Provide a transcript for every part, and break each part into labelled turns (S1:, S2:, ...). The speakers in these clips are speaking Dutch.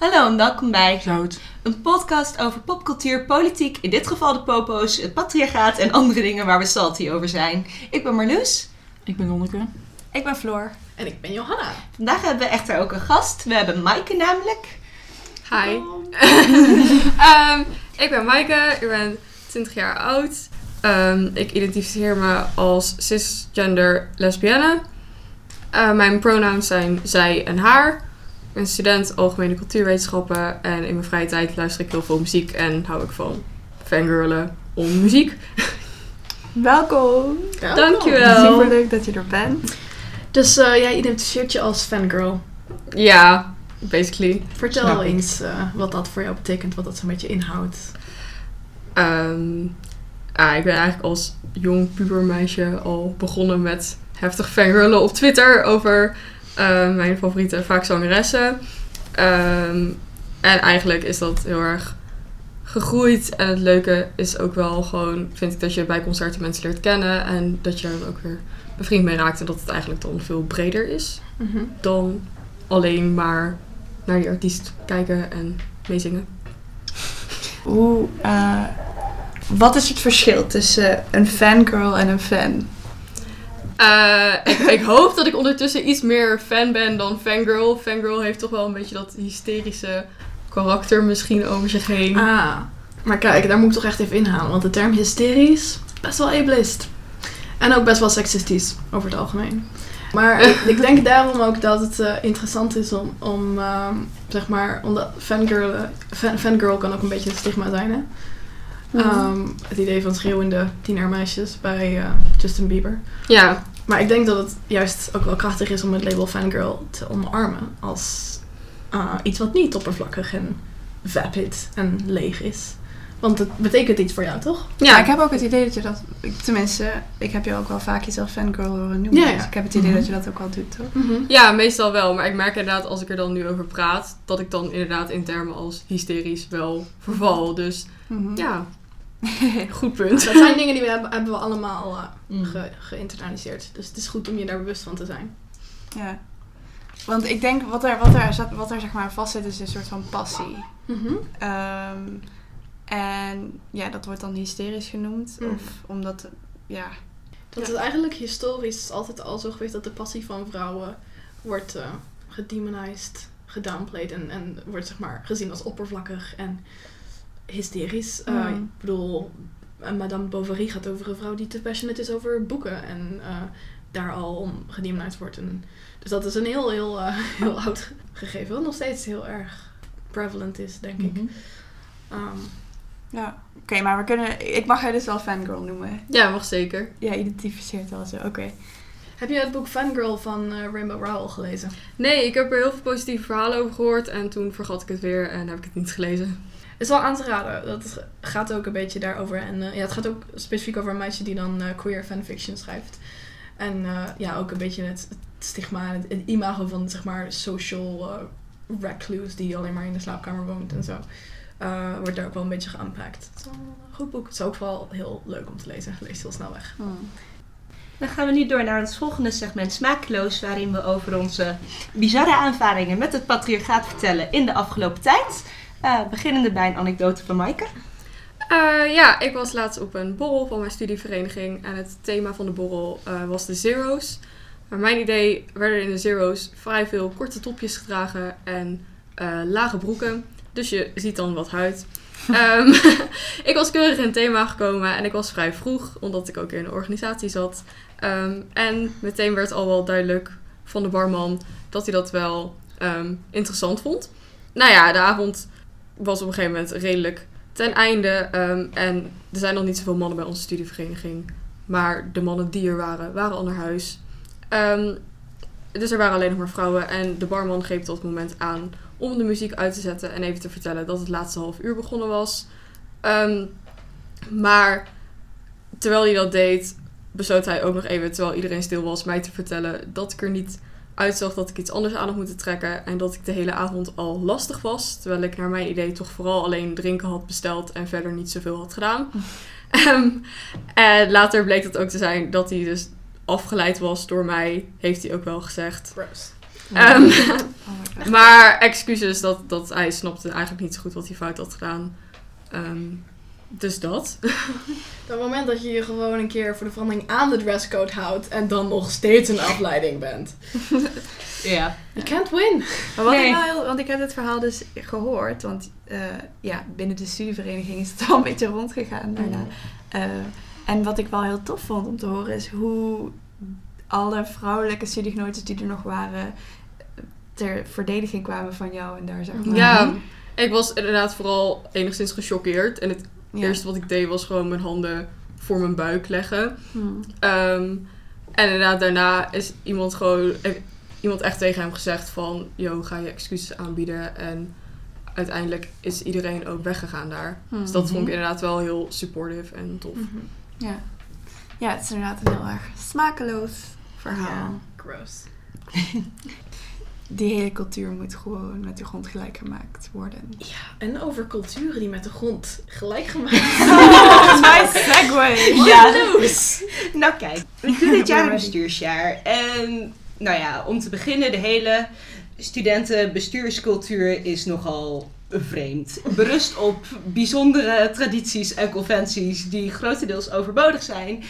S1: Hallo en welkom bij
S2: Zout.
S1: een podcast over popcultuur, politiek, in dit geval de popo's, het patriarchaat en andere dingen waar we salty over zijn. Ik ben Marloes.
S2: Ik ben Lonneke.
S1: Ik ben Floor.
S3: En ik ben Johanna.
S1: Vandaag hebben we echter ook een gast. We hebben Maaike namelijk.
S4: Hi. Ehm, ik ben Maaike, ik ben 20 jaar oud. Ehm, ik identificeer me als cisgender lesbienne. Eh, mijn pronouns zijn zij en haar. Student algemene cultuurwetenschappen en in mijn vrije tijd luister ik heel veel muziek en hou ik van fangirlen om muziek.
S2: Welkom.
S4: Dankjewel.
S2: Super leuk dat je er bent.
S3: Dus eh, jij identificeert je als fangirl.
S4: Ja, basically.
S3: Vertel
S2: Snap
S3: eens eh, wat dat voor jou betekent, wat dat zo'n beetje inhoudt.
S4: Ehm, ah, ik ben eigenlijk als jong pubermeisje al begonnen met heftig fangirlen op Twitter over eh, mijn favoriete vaak zangeressen. Ehm, en eigenlijk is dat heel erg gegroeid. En het leuke is ook wel gewoon, vind ik, dat je bij concerten mensen leert kennen. En dat je er ook weer bevriend mee raakt. En dat het eigenlijk dan veel breder is dan alleen maar naar die artiest kijken en meezingen.
S2: Hoe, eh, wat is het verschil tussen een fangirl en een fan?
S4: Eh, ik, ik hoop dat ik ondertussen iets meer fan ben dan fangirl. Fangirl heeft toch wel een beetje dat hysterische karakter misschien over zich heen.
S3: Ah, maar kijk, daar moet ik toch echt even inhalen. Want de term hysterisch, best wel ableist. En ook best wel seksistisch, over het algemeen. Maar ik, ik denk daarom ook dat het eh, interessant is om, om ehm, zeg maar, omdat fangirl, fan, fangirl kan ook een beetje een stigma zijn, hè? Ehm, het idee van schreeuwende tienermeisjes bij eh, Justin Bieber.
S4: Ja,
S3: Maar ik denk dat het juist ook wel krachtig is om het label fangirl te omarmen als ah, iets wat niet oppervlakkig en vapid en leeg is. Want het betekent iets voor jou, toch?
S2: Ja,
S4: ja.
S2: ik heb ook het idee dat je dat... ik- Tenminste, ik heb je ook wel vaak jezelf fangirl horen noemen.
S3: Ja, ja.
S2: Dus ik heb het idee
S3: Mhm.
S2: dat je dat ook wel doet, toch?
S4: ja, meestal wel. Maar ik merk inderdaad als ik er dan nu over praat, dat ik dan inderdaad in termen als hysterisch wel verval. Dus
S2: Mhm.
S4: ja, goed punt.
S3: Dat zijn dingen die we hebben, hebben we allemaal
S1: Mm.
S3: ge- geïnternaliseerd. Dus het is goed om je daar bewust van te zijn.
S2: Ja. Want ik denk, wat er, wat er, zat- wat er zeg maar vast zit, is een soort van passie. Ehm, en ja, dat wordt dan hysterisch genoemd.
S3: Mm.
S2: Of omdat, ja...
S3: Dat is eigenlijk historisch altijd al zo geweest dat de passie van vrouwen wordt eh gedemonized, gedownplayed en, en wordt zeg maar gezien als oppervlakkig en hysterisch. Eh, ik bedoel, eh, Madame Bovary gaat over een vrouw die te passionate is over boeken en eh, daar al om gedemonized wordt. En, dus dat is een heel, heel, eh, heel oud gegeven, wat nog steeds heel erg prevalent is, denk ik.
S1: Mhm.
S3: Ehm,
S2: Ja, oké, maar we kunnen... Ik mag jij dus wel fangirl noemen.
S4: Ja, mag zeker.
S2: Ja, identificeert wel zo, oké.
S3: heb je het boek Fangirl van eh, Rainbow Rowell gelezen?
S4: Nee, ik heb er heel veel positieve verhalen over gehoord en toen vergat ik het weer en heb ik het niet gelezen.
S3: Is wel aan te raden. Dat gaat ook een beetje daarover. En eh, ja, het gaat ook specifiek over een meisje die dan eh, queer fanfiction schrijft. En eh, ja, ook een beetje het, het stigma, het, het imago van zeg maar social recluse die alleen maar in de slaapkamer woont en zo. wordt daar ook wel een beetje geaanpakt. Het is wel een goed boek. Het is ook wel heel leuk om te lezen. Leest heel snel weg.
S1: Dan gaan we nu door naar het volgende segment Smakeloos, waarin we over onze bizarre aanvaringen met het patriarchaat vertellen in de afgelopen tijd. Eh, beginnende bij een anekdote van Maaike.
S4: Eh, ja, ik was laatst op een borrel van mijn studievereniging en het thema van de borrel eh, was de zero's. Maar mijn idee werden in de zero's vrij veel korte topjes gedragen en lage broeken. Dus je ziet dan wat huid. Ehm, ik was keurig in het thema gekomen en ik was vrij vroeg, omdat ik ook in een organisatie zat. Ehm, en meteen werd al wel duidelijk van de barman dat hij dat wel ehm, interessant vond. Nou ja, de avond was op een gegeven moment redelijk ten einde. ehm, en er zijn nog niet zoveel mannen bij onze studievereniging. Maar de mannen die er waren, waren al naar huis. Ehm, dus er waren alleen nog maar vrouwen. En de barman greep dat moment aan om de muziek uit te zetten. En even te vertellen dat het laatste half uur begonnen was. Ehm, maar terwijl hij dat deed, besloot hij ook nog even, terwijl iedereen stil was, mij te vertellen dat ik er niet uitzag dat ik iets anders aan had moeten trekken. En dat ik de hele avond al lastig was. Terwijl ik naar mijn idee toch vooral alleen drinken had besteld en verder niet zoveel had gedaan. Ehm, en later bleek het ook te zijn dat hij dus afgeleid was door mij, heeft hij ook wel gezegd.
S3: Gross.
S5: Ehm,
S2: Oh
S5: maar excuses dat, dat hij snapte eigenlijk niet zo goed wat hij fout had gedaan. Ehm, dus dat.
S3: Op het moment dat je je gewoon een keer voor de verandering aan de dresscode houdt en dan nog steeds een afleiding bent.
S1: Ja.
S3: You can't win.
S2: Maar wat
S1: Nee.
S2: ik wel heel, want ik heb dit verhaal dus gehoord, want eh, ja, binnen de studievereniging is het al een beetje rondgegaan daarna. Eh, en wat ik wel heel tof vond om te horen is hoe alle vrouwelijke studiegenoten die er nog waren ter verdediging kwamen van jou en daar zeg maar.
S5: Ja, ik was inderdaad vooral enigszins gechoqueerd. En het
S2: Ja.
S5: eerste wat ik deed was gewoon mijn handen voor mijn buik leggen.
S2: Hmm.
S5: Ehm, en inderdaad, daarna is iemand gewoon eh, iemand echt tegen hem gezegd van, yo, ga je excuses aanbieden. En uiteindelijk is iedereen ook weggegaan daar.
S2: Hmm.
S5: Dus dat vond ik inderdaad wel heel supportive en tof.
S2: Ja. ja, het is inderdaad een heel erg smakeloos verhaal.
S3: Gross.
S2: Die hele cultuur moet gewoon met de grond gelijk gemaakt worden.
S3: Ja, en over culturen die met de grond gelijk gemaakt
S2: nice segue!
S1: Ja. Nou kijk, we doen dit jaar een bestuursjaar. En nou ja, om te beginnen, de hele studentenbestuurscultuur is nogal vreemd. Berust op bijzondere tradities en conventies die grotendeels overbodig zijn.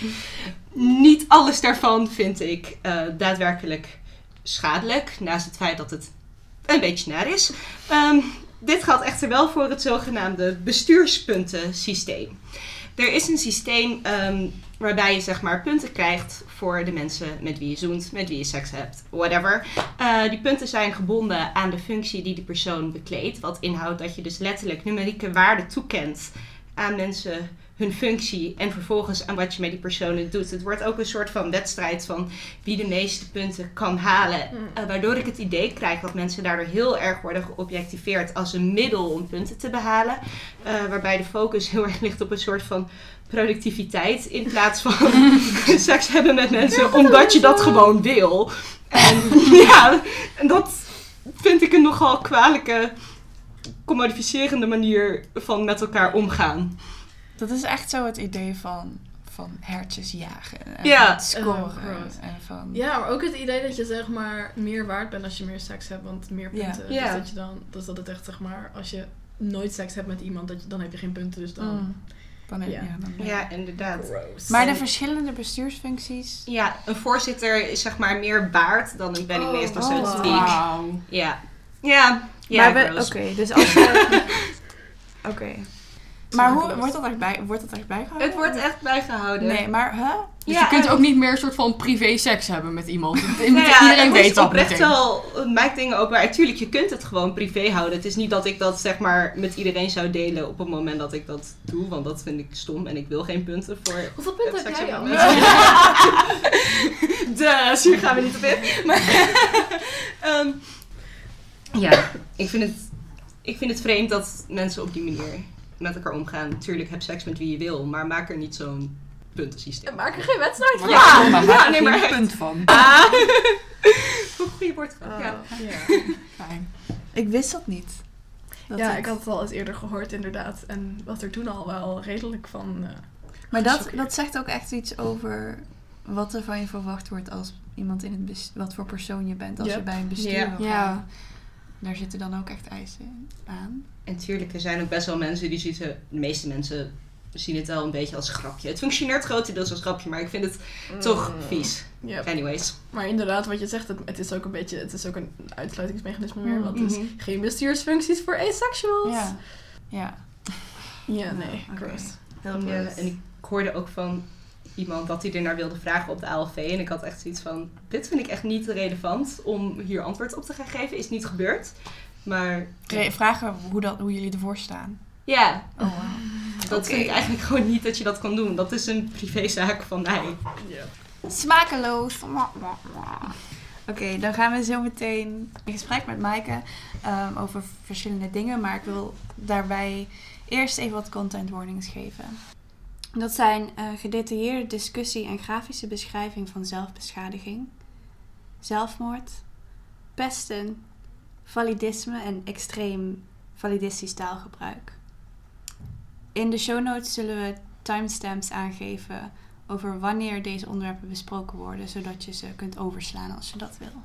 S1: Niet alles daarvan vind ik eh, daadwerkelijk schadelijk, naast het feit dat het een beetje naar is. Ehm, dit geldt echter wel voor het zogenaamde bestuurspuntensysteem. Er is een systeem ehm, waarbij je zeg maar punten krijgt voor de mensen met wie je zoent, met wie je seks hebt, whatever. Eh, die punten zijn gebonden aan de functie die die persoon bekleedt. Wat inhoudt dat je dus letterlijk numerieke waarden toekent aan mensen hun functie en vervolgens aan wat je met die personen doet. Het wordt ook een soort van wedstrijd van wie de meeste punten kan halen. Eh, waardoor ik het idee krijg dat mensen daardoor heel erg worden geobjectiveerd als een middel om punten te behalen. Eh, waarbij de focus heel erg ligt op een soort van productiviteit in plaats van seks hebben met mensen omdat je dat gewoon wil. En ja, en dat vind ik een nogal kwalijke, commodificerende manier van met elkaar omgaan.
S2: Dat is echt zo het idee van, van hertjes jagen. En
S1: Ja.
S2: scoren. En van...
S3: Ja, maar ook het idee dat je zeg maar meer waard bent als je meer seks hebt, want meer punten.
S1: Ja.
S3: Dus dat je dan, dus dat het echt zeg maar, als je nooit seks hebt met iemand, dat je, dan heb je geen punten, dus dan.
S2: Mm. Dan heb-
S3: Ja.
S2: ja, dan-
S1: Ja, inderdaad.
S3: Gross.
S2: Maar de verschillende bestuursfuncties.
S1: Ja, een voorzitter is zeg maar meer waard dan een penningmeester,
S3: Oh,
S1: zo te
S3: wow.
S2: Wauw.
S1: Ja. Ja, ja,
S2: maar we- Oké, dus als je... Oké. Maar hoe, wordt dat echt bij, wordt dat echt bijgehouden?
S1: Het wordt echt bijgehouden.
S2: Nee, maar huh?
S4: Dus
S1: Ja,
S4: je kunt ook niet meer een soort van privé seks hebben met iemand.
S1: Nou ja,
S4: Iedereen
S1: het
S4: weet dat
S1: oprecht
S4: meteen.
S1: wel, het maakt dingen ook waar. Tuurlijk, je kunt het gewoon privé houden. Het is niet dat ik dat zeg maar met iedereen zou delen op het moment dat ik dat doe. Want dat vind ik stom en ik wil geen punten voor
S3: Hoeveel punten heb jij al?
S1: Dus hier gaan we niet op in. Maar, ehm, ja, ik vind, het, ik vind het vreemd dat mensen op die manier met elkaar omgaan. Tuurlijk, heb seks met wie je wil, maar maak er niet zo'n puntensysteem.
S3: Maak er geen wedstrijd van.
S1: Ja,
S4: maar
S1: ja,
S4: maak er
S1: nee,
S4: geen
S1: maar echt.
S4: punt van.
S1: Ah. Goeie woord. Ja.
S3: Ja.
S4: Fijn.
S2: Ik wist dat niet. Dat
S3: ja,
S2: het-
S3: ik had het al eens eerder gehoord inderdaad. En was er toen al wel redelijk van... eh,
S2: Maar dat, dat zegt ook echt iets over wat er van je verwacht wordt als iemand in het bestuur, wat voor persoon je bent als
S3: Yep.
S2: je bij een bestuur
S1: Ja.
S2: wil
S4: Ja.
S2: Daar zitten dan ook echt eisen aan.
S1: En tuurlijk, er zijn ook best wel mensen die zien het, de meeste mensen zien het wel een beetje als grapje. Het functioneert grotendeels als grapje, maar ik vind het toch vies.
S3: Ja.
S1: Anyways.
S3: Maar inderdaad, wat je zegt, het, het is ook een beetje, het is ook een uitsluitingsmechanisme meer. Want het is
S1: Mhm.
S3: geen bestuursfuncties voor asexuals.
S2: Ja. Ja.
S3: Ja, nee, gross.
S1: Ja, en ik hoorde ook van iemand dat hij er naar wilde vragen op de ALV. En ik had echt zoiets van, dit vind ik echt niet relevant om hier antwoord op te gaan geven. Is niet gebeurd. Maar
S2: Re- Vragen hoe, dat, hoe jullie ervoor staan.
S1: ja,
S2: Oh, wow.
S1: dat vind ik eigenlijk gewoon niet dat je dat kan doen. Dat is een privézaak van mij.
S3: Ja.
S2: Smakeloos. Oké, dan gaan we zo meteen in gesprek met Maaike ehm, over verschillende dingen. Maar ik wil daarbij eerst even wat content warnings geven. Dat zijn eh, gedetailleerde discussie en grafische beschrijving van zelfbeschadiging, zelfmoord, pesten, validisme en extreem validistisch taalgebruik. In de show notes zullen we timestamps aangeven over wanneer deze onderwerpen besproken worden, zodat je ze kunt overslaan als je dat wil.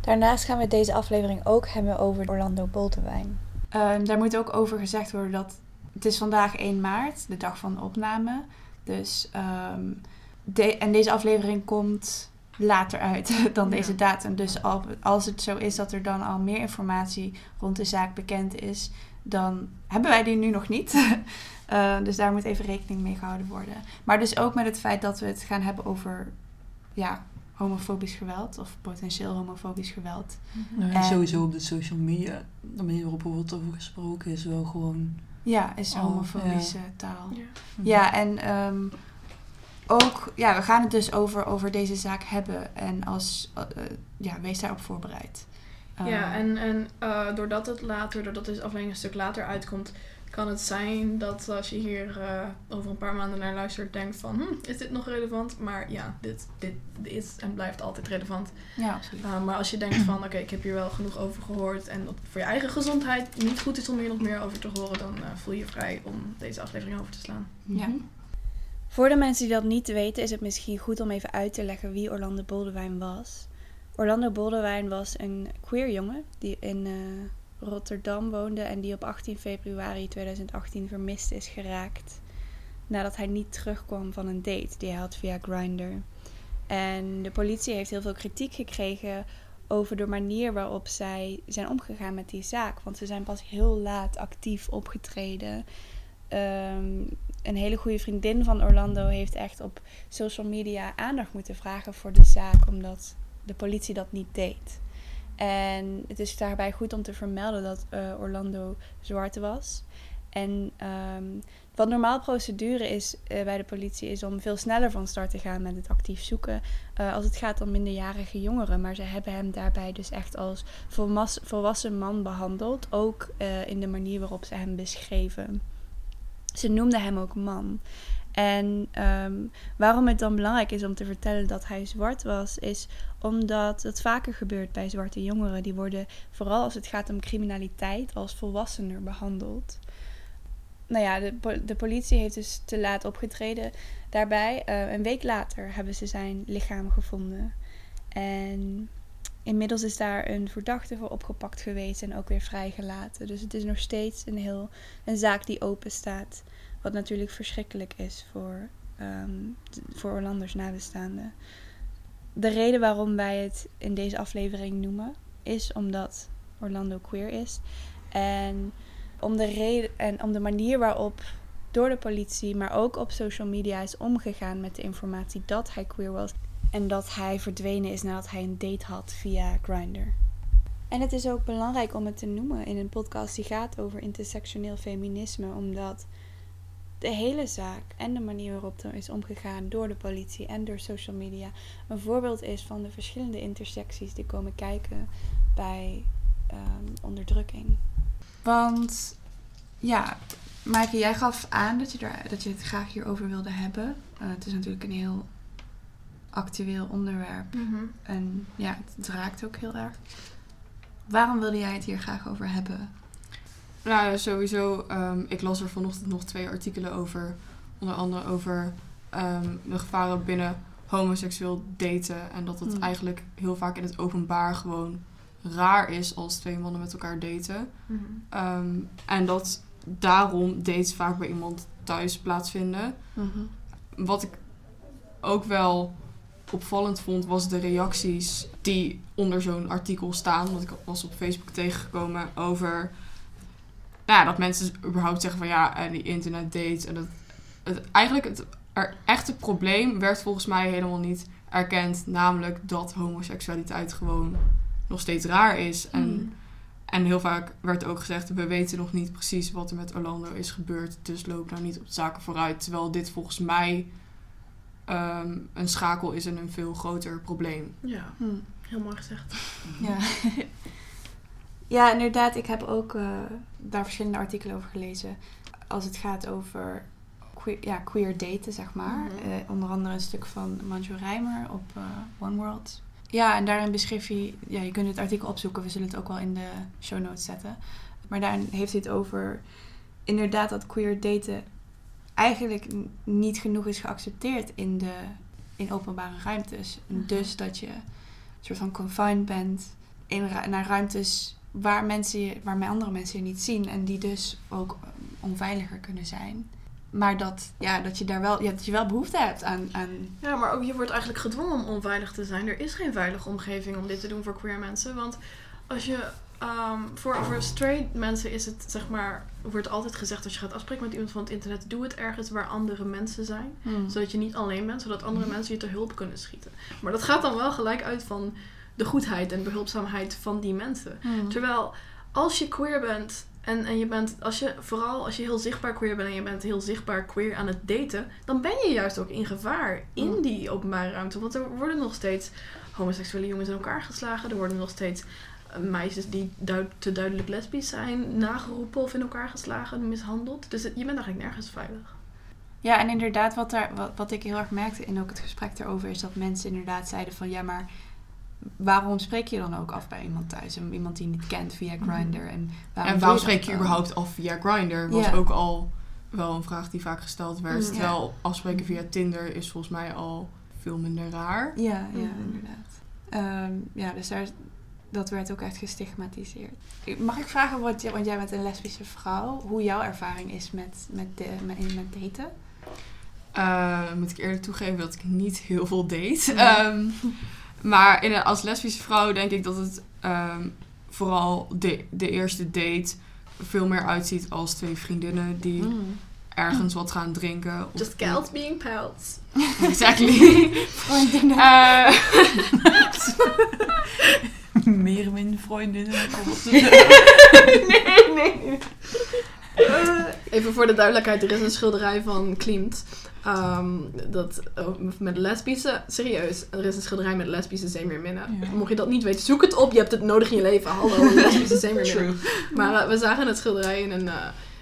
S2: Daarnaast gaan we deze aflevering ook hebben over Orlando Boltewijn. Ehm, daar moet ook over gezegd worden dat het is vandaag 1 maart, de dag van de opname. Dus, ehm, de, en deze aflevering komt later uit dan
S3: Ja.
S2: deze datum. Dus al, als het zo is dat er dan al meer informatie rond de zaak bekend is, dan hebben wij die nu nog niet. Eh, dus daar moet even rekening mee gehouden worden. Maar dus ook met het feit dat we het gaan hebben over ja, homofobisch geweld of potentieel homofobisch geweld.
S6: Nou ja,
S2: En-
S6: sowieso op de social media, de manier waarop er wordt over gesproken is wel gewoon...
S2: Ja, is
S6: Oh,
S2: homofobische taal.
S3: Ja.
S2: Ja, en ehm, ook, ja, we gaan het dus over, over deze zaak hebben. En als, eh, eh, ja, wees daarop voorbereid.
S3: Ja,
S2: Ehm,
S3: en, en eh, doordat het later, doordat deze aflevering een stuk later uitkomt, kan het zijn dat als je hier eh, over een paar maanden naar luistert, denkt van, hm, is dit nog relevant? Maar ja, dit, dit is en blijft altijd relevant.
S2: Ja, absoluut.
S3: Uh, maar als je denkt van, oké, ik heb hier wel genoeg over gehoord en dat het voor je eigen gezondheid niet goed is om hier nog meer over te horen, dan eh, voel je je vrij om deze aflevering over te slaan.
S2: Ja.
S1: Mhm.
S2: Voor de mensen die dat niet weten, is het misschien goed om even uit te leggen wie Orlando Boldewijn was. Orlando Boldewijn was een queer jongen die in eh, Rotterdam woonde en die op 18 februari 2018 vermist is geraakt. Nadat hij niet terugkwam van een date die hij had via Grindr. En de politie heeft heel veel kritiek gekregen over de manier waarop zij zijn omgegaan met die zaak. Want ze zijn pas heel laat actief opgetreden. Ehm, een hele goede vriendin van Orlando heeft echt op social media aandacht moeten vragen voor de zaak, omdat de politie dat niet deed. En het is daarbij goed om te vermelden dat eh, Orlando zwart was. En ehm, wat normaal procedure is eh, bij de politie, is om veel sneller van start te gaan met het actief zoeken. eh, als het gaat om minderjarige jongeren. Maar ze hebben hem daarbij dus echt als volwassen man behandeld. Ook in de manier waarop ze hem beschreven. Ze noemden hem ook man. En ehm, waarom het dan belangrijk is om te vertellen dat hij zwart was, is omdat het vaker gebeurt bij zwarte jongeren. Die worden, vooral als het gaat om criminaliteit, als volwassener behandeld. Nou ja, de, de politie heeft dus te laat opgetreden daarbij. Eh, een week later hebben ze zijn lichaam gevonden. En inmiddels is daar een verdachte voor opgepakt geweest en ook weer vrijgelaten. Dus het is nog steeds een, heel, een zaak die open staat. Wat natuurlijk verschrikkelijk is voor, t- voor Orlando's nabestaanden. De reden waarom wij het in deze aflevering noemen, is omdat Orlando queer is. En om de, reden, en om de manier waarop door de politie, maar ook op social media is omgegaan met de informatie dat hij queer was. En dat hij verdwenen is nadat hij een date had via Grindr. En het is ook belangrijk om het te noemen in een podcast die gaat over intersectioneel feminisme, omdat de hele zaak en de manier waarop er is omgegaan door de politie en door social media een voorbeeld is van de verschillende intersecties die komen kijken bij ehm, onderdrukking. Want ja, Maaike, jij gaf aan dat je, er, dat je het graag hierover wilde hebben. Eh, het is natuurlijk een heel actueel onderwerp. En ja, het raakt ook heel erg. Waarom wilde jij het hier graag over hebben?
S4: Nou sowieso. ehm, ik las er vanochtend nog twee artikelen over. Onder andere over ehm, de gevaren binnen homoseksueel daten. En dat het
S2: Hmm.
S4: eigenlijk heel vaak in het openbaar gewoon raar is als twee mannen met elkaar daten. Ehm, en dat daarom dates vaak bij iemand thuis plaatsvinden. Wat ik ook wel opvallend vond, was de reacties die onder zo'n artikel staan. Want ik was op Facebook tegengekomen over nou ja, dat mensen überhaupt zeggen van ja, en die internet dates. En dat het, eigenlijk het er echte probleem werd volgens mij helemaal niet erkend. Namelijk dat homoseksualiteit gewoon nog steeds raar is. En
S2: Hmm.
S4: en heel vaak werd ook gezegd, we weten nog niet precies wat er met Orlando is gebeurd. Dus loop nou niet op de zaken vooruit. Terwijl dit volgens mij ehm, een schakel is en een veel groter probleem.
S3: Ja,
S2: Hmm.
S3: heel mooi gezegd.
S2: Ja. ja, inderdaad. Ik heb ook eh, daar verschillende artikelen over gelezen. Als het gaat over queer, ja, queer daten, zeg maar.
S3: Mhm.
S2: Eh, onder andere een stuk van Manju Rijmer op eh, One World. Ja, en daarin beschreef hij... Ja, je kunt het artikel opzoeken. We zullen het ook wel in de show notes zetten. Maar daarin heeft hij het over... Inderdaad dat queer daten eigenlijk niet genoeg is geaccepteerd in, de, in openbare ruimtes. En
S3: Mhm.
S2: dus dat je een soort van confined bent in, naar ruimtes waar, mensen je, waar andere mensen je niet zien. En die dus ook eh, onveiliger kunnen zijn. Maar dat, ja, dat je daar wel, ja, dat je wel behoefte hebt aan. aan
S3: Ja, maar ook je wordt eigenlijk gedwongen om onveilig te zijn. Er is geen veilige omgeving om dit te doen voor queer mensen. Want als je. Ehm, voor, voor straight mensen is het zeg maar. Wordt altijd gezegd als je gaat afspreken met iemand van het internet. Doe het ergens waar andere mensen zijn. Zodat je niet alleen bent, zodat andere mensen je te hulp kunnen schieten. Maar dat gaat dan wel gelijk uit van de goedheid en behulpzaamheid van die mensen.
S2: Hmm.
S3: Terwijl als je queer bent en, en je bent, als je, vooral als je heel zichtbaar queer bent en je bent heel zichtbaar queer aan het daten, dan ben je juist ook in gevaar in
S2: Mm.
S3: die openbare ruimte. Want er worden nog steeds homoseksuele jongens in elkaar geslagen, er worden nog steeds meisjes die duid- te duidelijk lesbisch zijn nageroepen of in elkaar geslagen, mishandeld. Dus het- je bent eigenlijk nergens veilig.
S2: Ja, en inderdaad, wat, daar, wat, wat ik heel erg merkte in ook het gesprek erover, is dat mensen inderdaad zeiden van ja, maar waarom spreek je dan ook af bij iemand thuis? En iemand die je niet kent via Grindr. En waarom,
S4: En waarom spreek je
S2: dan?
S4: überhaupt af via Grindr? Was ook al wel een vraag die vaak gesteld werd.
S3: Mm.
S4: Terwijl afspreken via Tinder is volgens mij al veel minder raar.
S2: Ja, ja,
S3: Mhm.
S2: inderdaad. Ehm, ja, dus daar, dat werd ook echt gestigmatiseerd. Mag ik vragen, wat, je- want jij bent een lesbische vrouw, hoe jouw ervaring is met, met, de, met, met daten?
S4: Eh, moet ik eerlijk toegeven dat ik niet heel veel date. Ehm, maar in een, als lesbische vrouw denk ik dat het ehm, vooral de, de eerste date veel meer uitziet als twee vriendinnen die
S2: Mm.
S4: ergens wat gaan drinken. of-
S3: Just gals being pals.
S4: Exactly.
S2: Vriendinnen.
S6: Meer min vriendinnen.
S4: nee, nee.
S3: Eh, Even voor de duidelijkheid, er is een schilderij van Klimt. ehm, dat, oh, met lesbische, serieus, er is een schilderij met lesbische zeemeerminnen.
S6: Ja.
S3: Mocht je dat niet weten, zoek het op. Je hebt het nodig in je leven. Hallo, een lesbische zeemeerminnen.
S1: True.
S3: Maar eh, we zagen het schilderij in een, eh,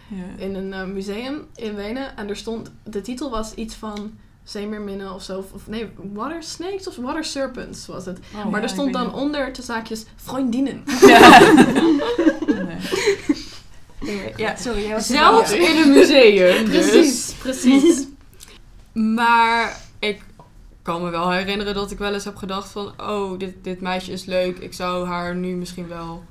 S6: Ja.
S3: in een eh, museum in Wenen. En er stond, de titel was iets van zeemeerminnen of zo. Of, nee, water snakes of water serpents was het.
S6: Oh,
S3: maar
S6: ja,
S3: er stond dan onder te zaakjes vriendinnen.
S6: Ja. Nee.
S2: Ja, sorry. Jij was
S4: Zelfs in een museum. dus.
S3: Precies, precies.
S4: Maar ik kan me wel herinneren dat ik wel eens heb gedacht van... Oh, dit, dit meisje is leuk. Ik zou haar nu misschien wel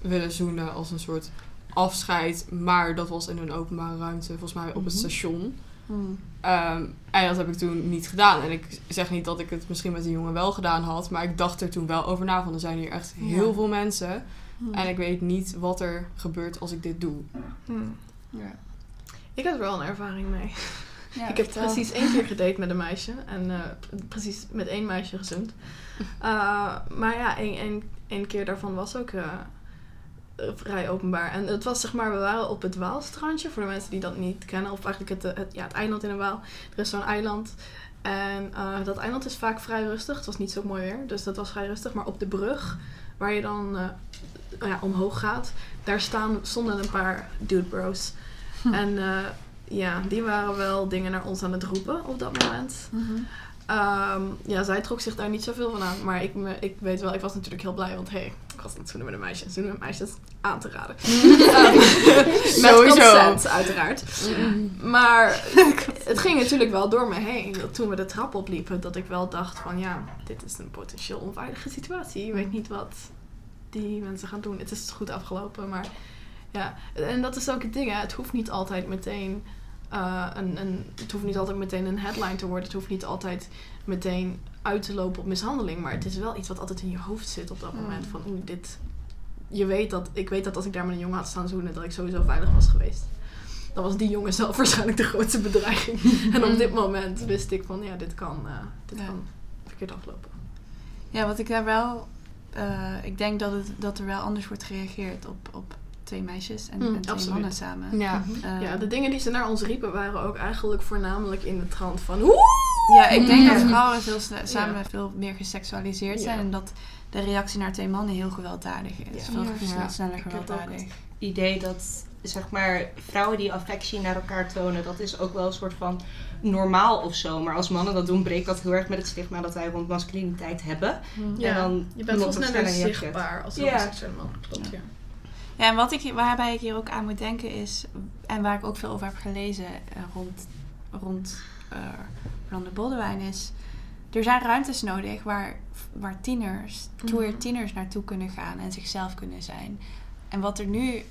S4: willen zoenen als een soort afscheid. Maar dat was in een openbare ruimte, volgens mij op het
S6: Mhm.
S4: station.
S2: Mm.
S4: Ehm, en dat heb ik toen niet gedaan. En ik zeg niet dat ik het misschien met die jongen wel gedaan had. Maar ik dacht er toen wel over na. Van er zijn hier echt heel
S2: Ja.
S4: veel mensen.
S2: Mm.
S4: En ik weet niet wat er gebeurt als ik dit doe.
S3: Hmm.
S2: Ja.
S3: Ik heb er wel een ervaring mee.
S2: Ja,
S3: ik heb
S2: vertel.
S3: precies één keer gedate met een meisje. En eh, precies met één meisje gezoend. Uh, maar ja, één, één, één keer daarvan was ook eh, eh, vrij openbaar. En het was zeg maar, we waren op het Waalstrandje. Voor de mensen die dat niet kennen. Of eigenlijk het, het, ja, het eiland in de Waal. Er is zo'n eiland. En eh, dat eiland is vaak vrij rustig. Het was niet zo mooi weer. Dus dat was vrij rustig. Maar op de brug, waar je dan eh, ja, omhoog gaat. Daar staan, stonden een paar dude bros. En eh, ja, die waren wel dingen naar ons aan het roepen op dat moment.
S2: Mhm.
S3: Ehm, ja, zij trok zich daar niet zoveel van aan. Maar ik, me, ik weet wel, ik was natuurlijk heel blij. Want hey, ik was aan het zoenen met een meisje. Zoenen met meisjes aan te raden. Met
S4: Sowieso.
S3: consent, uiteraard. Maar het ging natuurlijk wel door me heen. Dat toen we de trap opliepen, dat ik wel dacht van ja, dit is een potentieel onveilige situatie. Je weet niet wat die mensen gaan doen. Het is goed afgelopen, maar ja. En dat is ook het ding, hè. Het hoeft niet altijd meteen eh, een, een, het hoeft niet altijd meteen een headline te worden. Het hoeft niet altijd meteen uit te lopen op mishandeling. Maar het is wel iets wat altijd in je hoofd zit op dat
S2: Mm.
S3: moment. Van oeh, dit. Je weet dat, ik weet dat als ik daar met een jongen had staan zoenen, dat ik sowieso veilig was geweest. Dan was die jongen zelf waarschijnlijk de grootste bedreiging. en op dit moment wist ik van ja, dit kan, eh, dit
S2: Ja.
S3: kan verkeerd aflopen.
S2: Ja, wat ik daar wel... eh, ik denk dat, het, dat er wel anders wordt gereageerd op, op twee meisjes en,
S3: Mm,
S2: en twee
S3: absoluut.
S2: mannen samen.
S4: Ja.
S2: Eh,
S3: ja, de dingen die ze naar ons riepen waren ook eigenlijk voornamelijk in de trant van oeh.
S2: Ja, ik denk
S3: Ja.
S2: dat vrouwen veel samen
S3: Ja.
S2: veel meer geseksualiseerd zijn.
S3: Ja.
S2: En dat de reactie naar twee mannen heel gewelddadig is.
S3: Ja.
S2: Veel
S4: Ja.
S2: sne-
S4: Ja.
S2: sneller
S3: Ik heb
S2: gewelddadig.
S1: idee dat zeg maar vrouwen die affectie naar elkaar tonen, dat is ook wel een soort van normaal of zo. Maar als mannen dat doen, breekt dat heel erg met het stigma dat wij rond masculiniteit hebben.
S3: Ja,
S1: en dan
S3: je bent sneller zichtbaar als
S1: Ja.
S3: homoseksuele man. Klopt, ja.
S2: Ja, en wat ik, waarbij ik hier ook aan moet denken is, en waar ik ook veel over heb gelezen eh, rond, rond eh Rolande Boldewijn is, er zijn ruimtes nodig waar, waar tieners, queer
S3: Mhm.
S2: tieners naartoe kunnen gaan en zichzelf kunnen zijn. En wat er nu,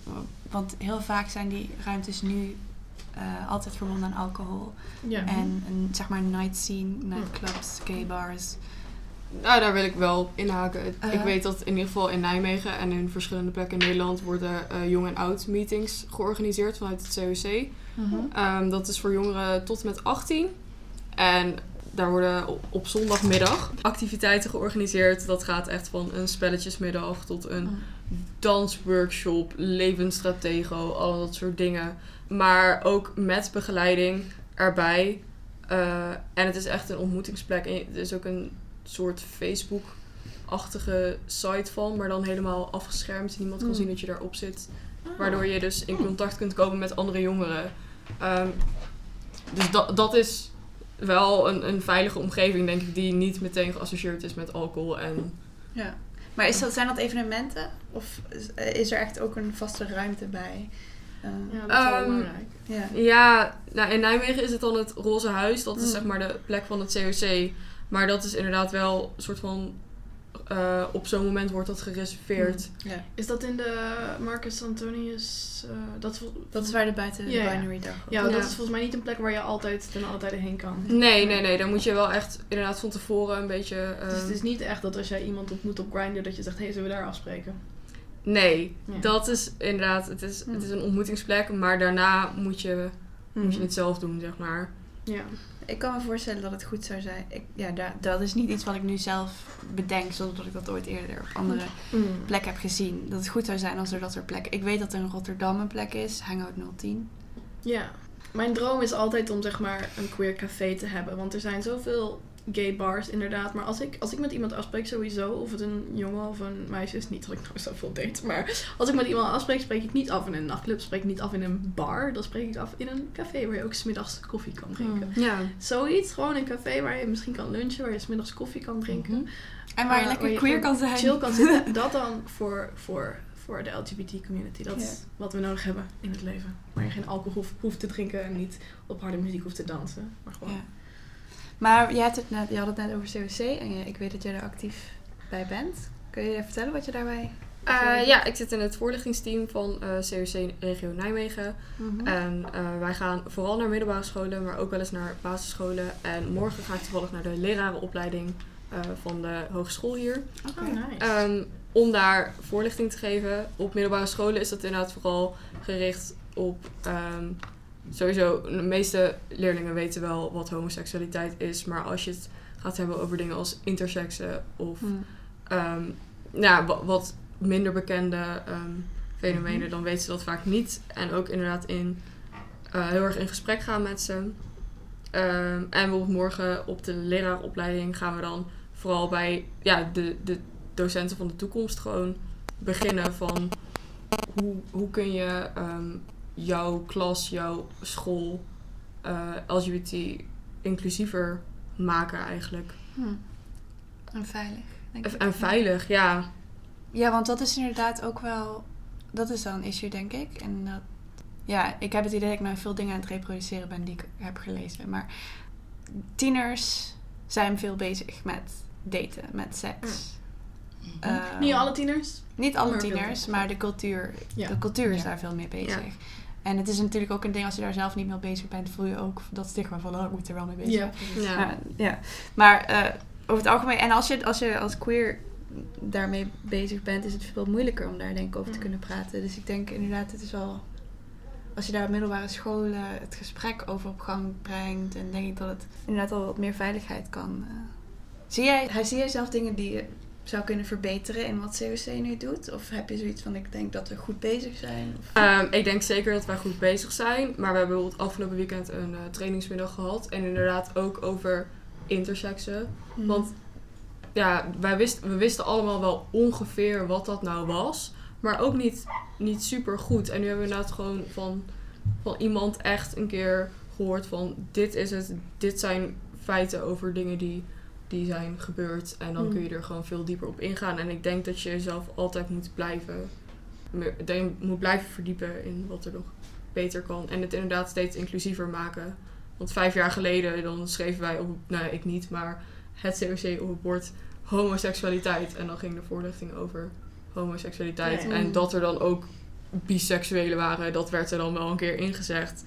S2: want heel vaak zijn die ruimtes nu eh, altijd verbonden aan alcohol.
S3: Ja.
S2: En een zeg maar night scene, nightclubs, gay bars.
S4: Nou, daar wil ik wel op inhaken. Het-
S2: Eh.
S4: ik weet dat in ieder geval in Nijmegen en in verschillende plekken in Nederland worden jong en oud meetings georganiseerd vanuit het COC. Ehm, dat is voor jongeren tot en met 18. En daar worden op, zondagmiddag activiteiten georganiseerd. Dat gaat echt van een spelletjesmiddag tot een dansworkshop, levensstratego, al dat soort dingen. Maar ook met begeleiding erbij. Eh, en het is echt een ontmoetingsplek. En het is ook een soort Facebook-achtige site van, maar dan helemaal afgeschermd. Niemand kan
S3: Hmm.
S4: zien dat je daarop zit. Waardoor je dus in contact kunt komen met andere jongeren. Ehm, dus dat, dat is wel een, een veilige omgeving, denk ik, die niet meteen geassocieerd is met alcohol. En
S2: Ja. Maar is dat, zijn dat evenementen? Of is, is er echt ook een vaste ruimte bij? Eh,
S3: Ja, dat is wel
S4: Ehm,
S3: belangrijk.
S2: ja.
S4: ja, nou, in Nijmegen is het dan het Roze Huis. Dat is
S2: Mm.
S4: zeg maar de plek van het COC. Maar dat is inderdaad wel een soort van... eh, op zo'n moment wordt dat gereserveerd.
S2: ja.
S3: Is dat in de Marcus Antonius... eh, dat,
S2: Dat is waar de buiten
S3: Ja,
S2: de binary dag
S3: ja,
S4: Ja.
S3: dat is volgens mij niet een plek waar je altijd ten alle tijde heen kan.
S4: Nee, nee, nee. Dan moet je wel echt inderdaad van tevoren een beetje... eh,
S3: Dus het is niet echt dat als jij iemand ontmoet op Grindr dat je zegt, hé, hey, zullen we daar afspreken?
S4: Nee, dat is inderdaad... Het is,
S2: Hm.
S4: het is een ontmoetingsplek, maar daarna moet je, moet je
S2: Mhm.
S4: het zelf doen, zeg maar.
S3: Ja.
S2: Ik kan me voorstellen dat het goed zou zijn. Ik, ja, da- dat is niet iets wat ik nu zelf bedenk, zonder dat ik dat ooit eerder op andere plekken heb gezien. Dat het goed zou zijn als er dat soort plekken... Ik weet dat er in Rotterdam een plek is, Hangout 010.
S3: Ja. Mijn droom is altijd om zeg maar een queer café te hebben. Want er zijn zoveel gay bars inderdaad. Maar als ik, als ik met iemand afspreek sowieso, of het een jongen of een meisje is, niet dat ik nou zoveel date. Maar als ik met iemand afspreek, spreek ik niet af in een nachtclub. Spreek ik niet af in een bar. Dan spreek ik af in een café waar je ook smiddags koffie kan drinken.
S4: Ja.
S3: Zoiets, gewoon een café waar je misschien kan lunchen, waar je smiddags koffie kan drinken.
S2: En waar je
S3: Eh,
S2: lekker
S3: waar je
S2: queer kan zijn.
S3: chill kan zitten. Dat dan voor, voor, voor de LGBT community. Dat is wat we nodig hebben in het leven. Waar je geen alcohol hoeft, hoeft te drinken en niet op harde muziek hoeft te dansen. Maar gewoon.
S2: Maar je, hebt het net, je had het net over COC en je, ik weet dat jij er actief bij bent. Kun je vertellen wat je daarbij...
S4: Eh, ja, ik zit in het voorlichtingsteam van eh, COC Regio Nijmegen.
S2: Mhm.
S4: En eh, wij gaan vooral naar middelbare scholen, maar ook wel eens naar basisscholen. En morgen ga ik toevallig naar de lerarenopleiding eh, van de hogeschool hier.
S3: Oh, nice.
S4: Ehm, om daar voorlichting te geven. Op middelbare scholen is dat inderdaad vooral gericht op... ehm, sowieso, de meeste leerlingen weten wel wat homoseksualiteit is. Maar als je het gaat hebben over dingen als intersexen of
S2: Mhm.
S4: nou, wa- wat minder bekende ehm, fenomenen, dan weten ze dat vaak niet. En ook inderdaad in, eh, heel erg in gesprek gaan met ze. Ehm, en bijvoorbeeld morgen op de leraaropleiding gaan we dan vooral bij ja, de, de docenten van de toekomst gewoon beginnen van hoe, hoe kun je jouw klas, jouw school eh, LGBT inclusiever maken eigenlijk.
S2: Hm. En veilig. denk ik.
S4: En veilig, ja.
S2: Ja, want dat is inderdaad ook wel... Dat is dan een issue, denk ik. En dat, ja, ik heb het idee dat ik nou veel dingen aan het reproduceren ben die ik heb gelezen. Maar tieners zijn veel bezig met daten, met seks. Ehm,
S3: niet alle tieners.
S2: Niet alle
S3: maar
S2: tieners, maar de cultuur,
S3: Ja.
S2: de cultuur is
S6: Ja.
S2: daar veel mee bezig.
S4: Ja.
S2: En het is natuurlijk ook een ding, als je daar zelf niet mee bezig bent, voel je ook dat stigma van, oh, ik moet er wel mee bezig
S3: Ja.
S2: zijn.
S4: ja.
S2: Ja, ja. Maar eh, over het algemeen, en als je, als je als queer daarmee bezig bent, is het veel moeilijker om daar denk ik over te
S3: Mm.
S2: kunnen praten. Dus ik denk inderdaad, het is wel, als je daar op middelbare scholen het gesprek over op gang brengt, en denk ik dat het inderdaad al wat meer veiligheid kan. eh. Zie, jij, zie jij zelf dingen die zou kunnen verbeteren in wat COC nu doet? Of heb je zoiets van, ik denk dat we goed bezig zijn?
S4: Ehm, ik denk zeker dat wij goed bezig zijn. Maar we hebben bijvoorbeeld afgelopen weekend een eh, trainingsmiddag gehad. En inderdaad ook over intersexen. Want ja, wij wist, we wisten allemaal wel ongeveer wat dat nou was. Maar ook niet, niet super goed. En nu hebben we inderdaad gewoon van, van iemand echt een keer gehoord van... Dit is het, dit zijn feiten over dingen die, die zijn gebeurd. En dan
S3: Mm.
S4: kun je er gewoon veel dieper op ingaan. En ik denk dat je jezelf altijd moet blijven... meer- moet blijven verdiepen in wat er nog beter kan. En het inderdaad steeds inclusiever maken. Want vijf jaar geleden dan schreven wij op... Nou, ik niet, maar het COC op het bord homoseksualiteit. En dan ging de voorlichting over homoseksualiteit. En dat er dan ook biseksuelen waren, dat werd er dan wel een keer ingezegd.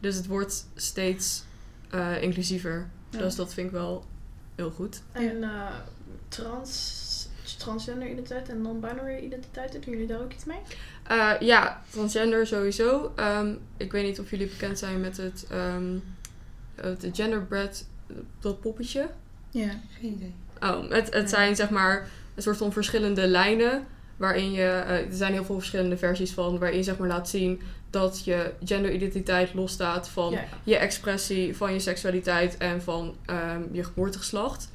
S4: Dus het wordt steeds eh, inclusiever.
S3: Ja.
S4: Dus dat vind ik wel heel goed.
S3: En eh, trans, transgender identiteit en non-binary identiteit, doen jullie daar ook iets mee?
S4: Eh, ja, transgender sowieso. Ehm, ik weet niet of jullie bekend zijn met het, ehm het genderbread, dat poppetje.
S2: Ja.
S1: Geen idee.
S4: Oh, het, het
S2: Nee.
S4: zijn zeg maar een soort van verschillende lijnen. Waarin je, eh, er zijn heel veel verschillende versies van, waarin je zeg maar laat zien dat je genderidentiteit losstaat van
S3: Ja.
S4: je expressie, van je seksualiteit en van ehm, je geboortegeslacht.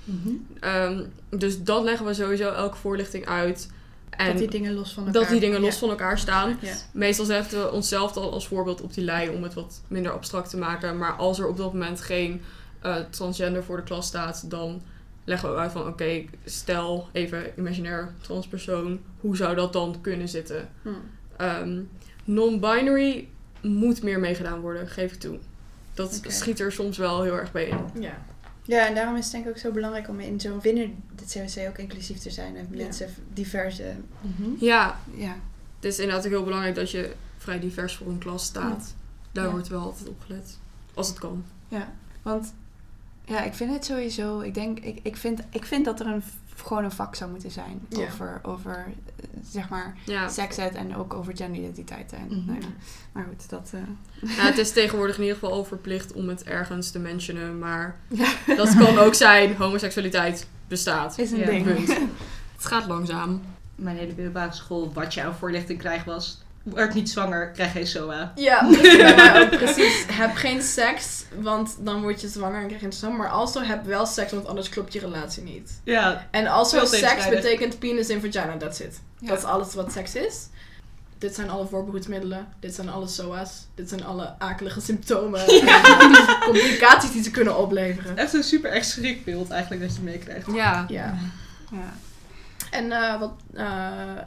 S4: Ehm, dus dat leggen we sowieso elke voorlichting uit. En
S2: dat die dingen los van elkaar
S4: dat die dingen los
S2: Ja.
S4: van elkaar staan. Meestal zetten we onszelf al als voorbeeld op die lei om het wat minder abstract te maken. Maar als er op dat moment geen eh, transgender voor de klas staat, dan leggen we uit van oké, stel even imaginair transpersoon, hoe zou dat dan kunnen zitten?
S3: Hm.
S4: Ehm, Non-binary moet meer meegedaan worden, geef ik toe. Dat schiet er soms wel heel erg bij in.
S3: Ja.
S2: Ja, en daarom is het denk ik ook zo belangrijk om in zo'n binnen het COC ook inclusief te zijn en
S3: Ja.
S2: mensen diverse.
S4: Ja,
S2: Ja.
S4: het is inderdaad ook heel belangrijk dat je vrij divers voor een klas staat. Daar
S2: Ja.
S4: wordt wel altijd op gelet. Als het kan.
S2: Ja, want ja, ik vind het sowieso. Ik denk, ik, ik, vind, ik vind dat er een gewoon een vak zou moeten zijn
S3: Ja.
S2: over, over zeg maar
S4: Ja.
S2: en ook over genderidentiteiten. En,
S1: Mhm.
S2: nou ja. Maar goed, dat. eh,
S4: Ja, het is tegenwoordig in ieder geval al verplicht om het ergens te mentionen. Maar
S2: Ja.
S4: dat kan ook zijn, homoseksualiteit bestaat.
S2: is een
S1: Ja,
S2: ding.
S4: punt. Het gaat langzaam.
S1: Mijn hele middelbare school, wat je aan voorlichting krijgt was... Word niet zwanger, krijg geen SOA.
S3: Ja, ook precies. Heb geen seks, want dan word je zwanger en krijg je een zoon. Maar also heb wel seks, want anders klopt je relatie niet.
S1: Ja,
S3: En also seks betekent penis in vagina, that's it.
S2: Ja.
S3: Dat is alles wat seks is. Dit zijn alle voorbehoedsmiddelen. Dit zijn alle SOA's. Dit zijn alle akelige symptomen. en complicaties die ze kunnen opleveren.
S1: echt een super erg schrikbeeld eigenlijk dat je meekrijgt.
S4: Ja.
S3: Ja.
S2: Ja.
S3: En eh, wat uh,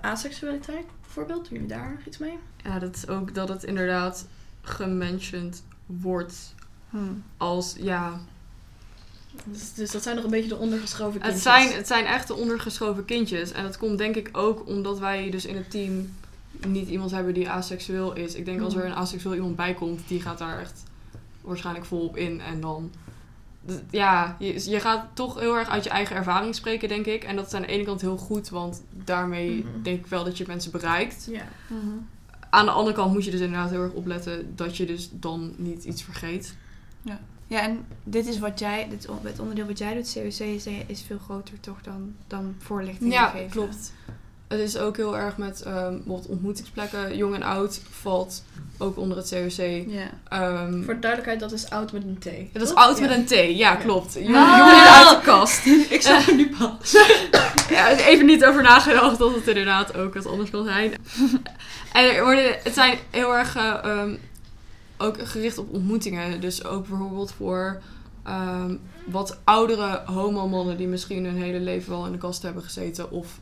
S3: aseksualiteit bijvoorbeeld, doen jullie daar nog iets mee?
S4: ja, dat is ook dat het inderdaad gementioned wordt
S2: Hm.
S4: als, ja...
S3: Dus, dus dat zijn nog een beetje de ondergeschoven
S4: Het
S3: kindjes.
S4: zijn, het zijn echt de ondergeschoven kindjes. En dat komt denk ik ook omdat wij dus in het team niet iemand hebben die aseksueel is. Ik denk als er een aseksueel iemand bij komt, die gaat daar echt waarschijnlijk volop in. En dan, ja, je, je gaat toch heel erg uit je eigen ervaring spreken, denk ik. En dat is aan de ene kant heel goed, want daarmee
S3: Mhm.
S4: denk ik wel dat je mensen bereikt.
S3: Ja.
S2: Mhm.
S4: Aan de andere kant moet je dus inderdaad heel erg opletten dat je dus dan niet iets vergeet.
S2: Ja, en dit is wat jij, dit, on- het onderdeel wat jij doet, COC, is, is veel groter toch dan, dan voorlichting
S4: Ja,
S2: geven.
S4: klopt. Het is ook heel erg met ehm, bijvoorbeeld ontmoetingsplekken. Jong en oud valt ook onder het COC.
S2: Ja.
S4: Ehm,
S3: Voor de duidelijkheid, dat is oud met een T.
S4: dat is oud
S3: Ja.
S4: met een T, ja,
S3: Ja.
S4: klopt. Jong,
S1: Ah.
S4: Jongen uit de kast.
S1: Ik zag er nu pas.
S4: Ja, even niet over nagedacht dat het inderdaad ook wat anders kan zijn. en er worden, het zijn heel erg eh, ehm, ook gericht op ontmoetingen. Dus ook bijvoorbeeld voor ehm, wat oudere homo-mannen die misschien hun hele leven wel in de kast hebben gezeten. Of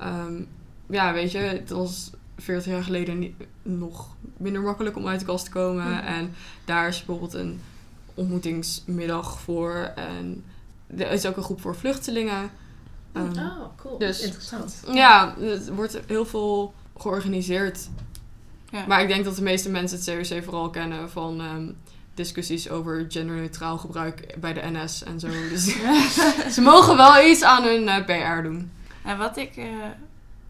S4: ehm, ja, weet je, het was 40 jaar geleden niet, nog minder makkelijk om uit de kast te komen. En daar is bijvoorbeeld een ontmoetingsmiddag voor. En er is ook een groep voor vluchtelingen. Ehm,
S3: Oh, cool.
S4: dus-
S1: Interessant.
S4: ja, er wordt heel veel georganiseerd.
S2: Ja.
S4: Maar ik denk dat de meeste mensen het COC vooral kennen van ehm, discussies over genderneutraal gebruik bij de NS en zo. Dus ze mogen wel iets aan hun eh, PR doen.
S2: En wat ik... eh,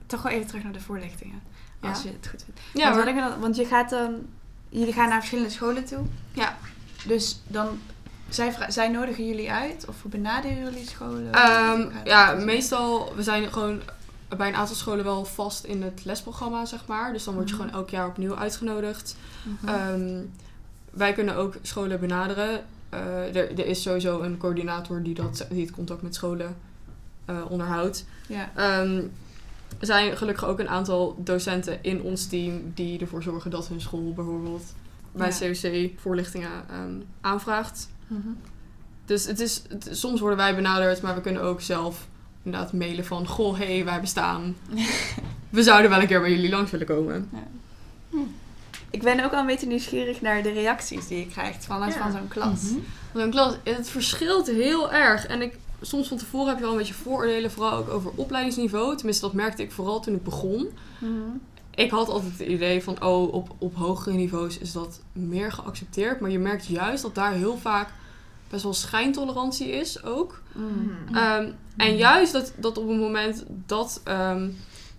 S2: toch wel even terug naar de voorlichtingen.
S4: Ja.
S2: Als je het goed vindt.
S4: Ja,
S2: want,
S4: hoor.
S2: wat ik dan, want je gaat dan... Jullie gaan naar verschillende scholen toe.
S4: Ja.
S2: Dus dan... Zij, zij nodigen jullie uit? Of benaderen jullie scholen?
S4: Ehm, ja, meestal, we zijn gewoon bij een aantal scholen wel vast in het lesprogramma, zeg maar. Dus dan word je
S2: Mhm.
S4: gewoon elk jaar opnieuw uitgenodigd.
S2: Mhm.
S4: Ehm, wij kunnen ook scholen benaderen. Eh, er, er is sowieso een coördinator die, dat, die het contact met scholen onderhoudt.
S2: ja.
S4: Ehm, er zijn gelukkig ook een aantal docenten in ons team die ervoor zorgen dat hun school bijvoorbeeld bij
S2: Ja.
S4: COC voorlichtingen ehm, aanvraagt.
S2: Mhm.
S4: Dus het is, het- soms worden wij benaderd, maar we kunnen ook zelf inderdaad mailen van... Goh, hé, hey, wij bestaan. We zouden wel een keer bij jullie langs willen komen.
S2: Ik ben ook al een beetje nieuwsgierig naar de reacties die je krijgt vanuit
S3: Ja.
S2: van zo'n klas.
S1: Mhm.
S4: Zo'n klas, het verschilt heel erg. En ik soms van tevoren heb je wel een beetje vooroordelen, vooral ook over opleidingsniveau. Tenminste, dat merkte ik vooral toen ik begon.
S2: Mhm.
S4: Ik had altijd het idee van, oh, op, op hogere niveaus is dat meer geaccepteerd. Maar je merkt juist dat daar heel vaak best wel schijntolerantie is ook.
S2: Mhm.
S4: Ehm, en juist dat, dat op het moment dat, ehm,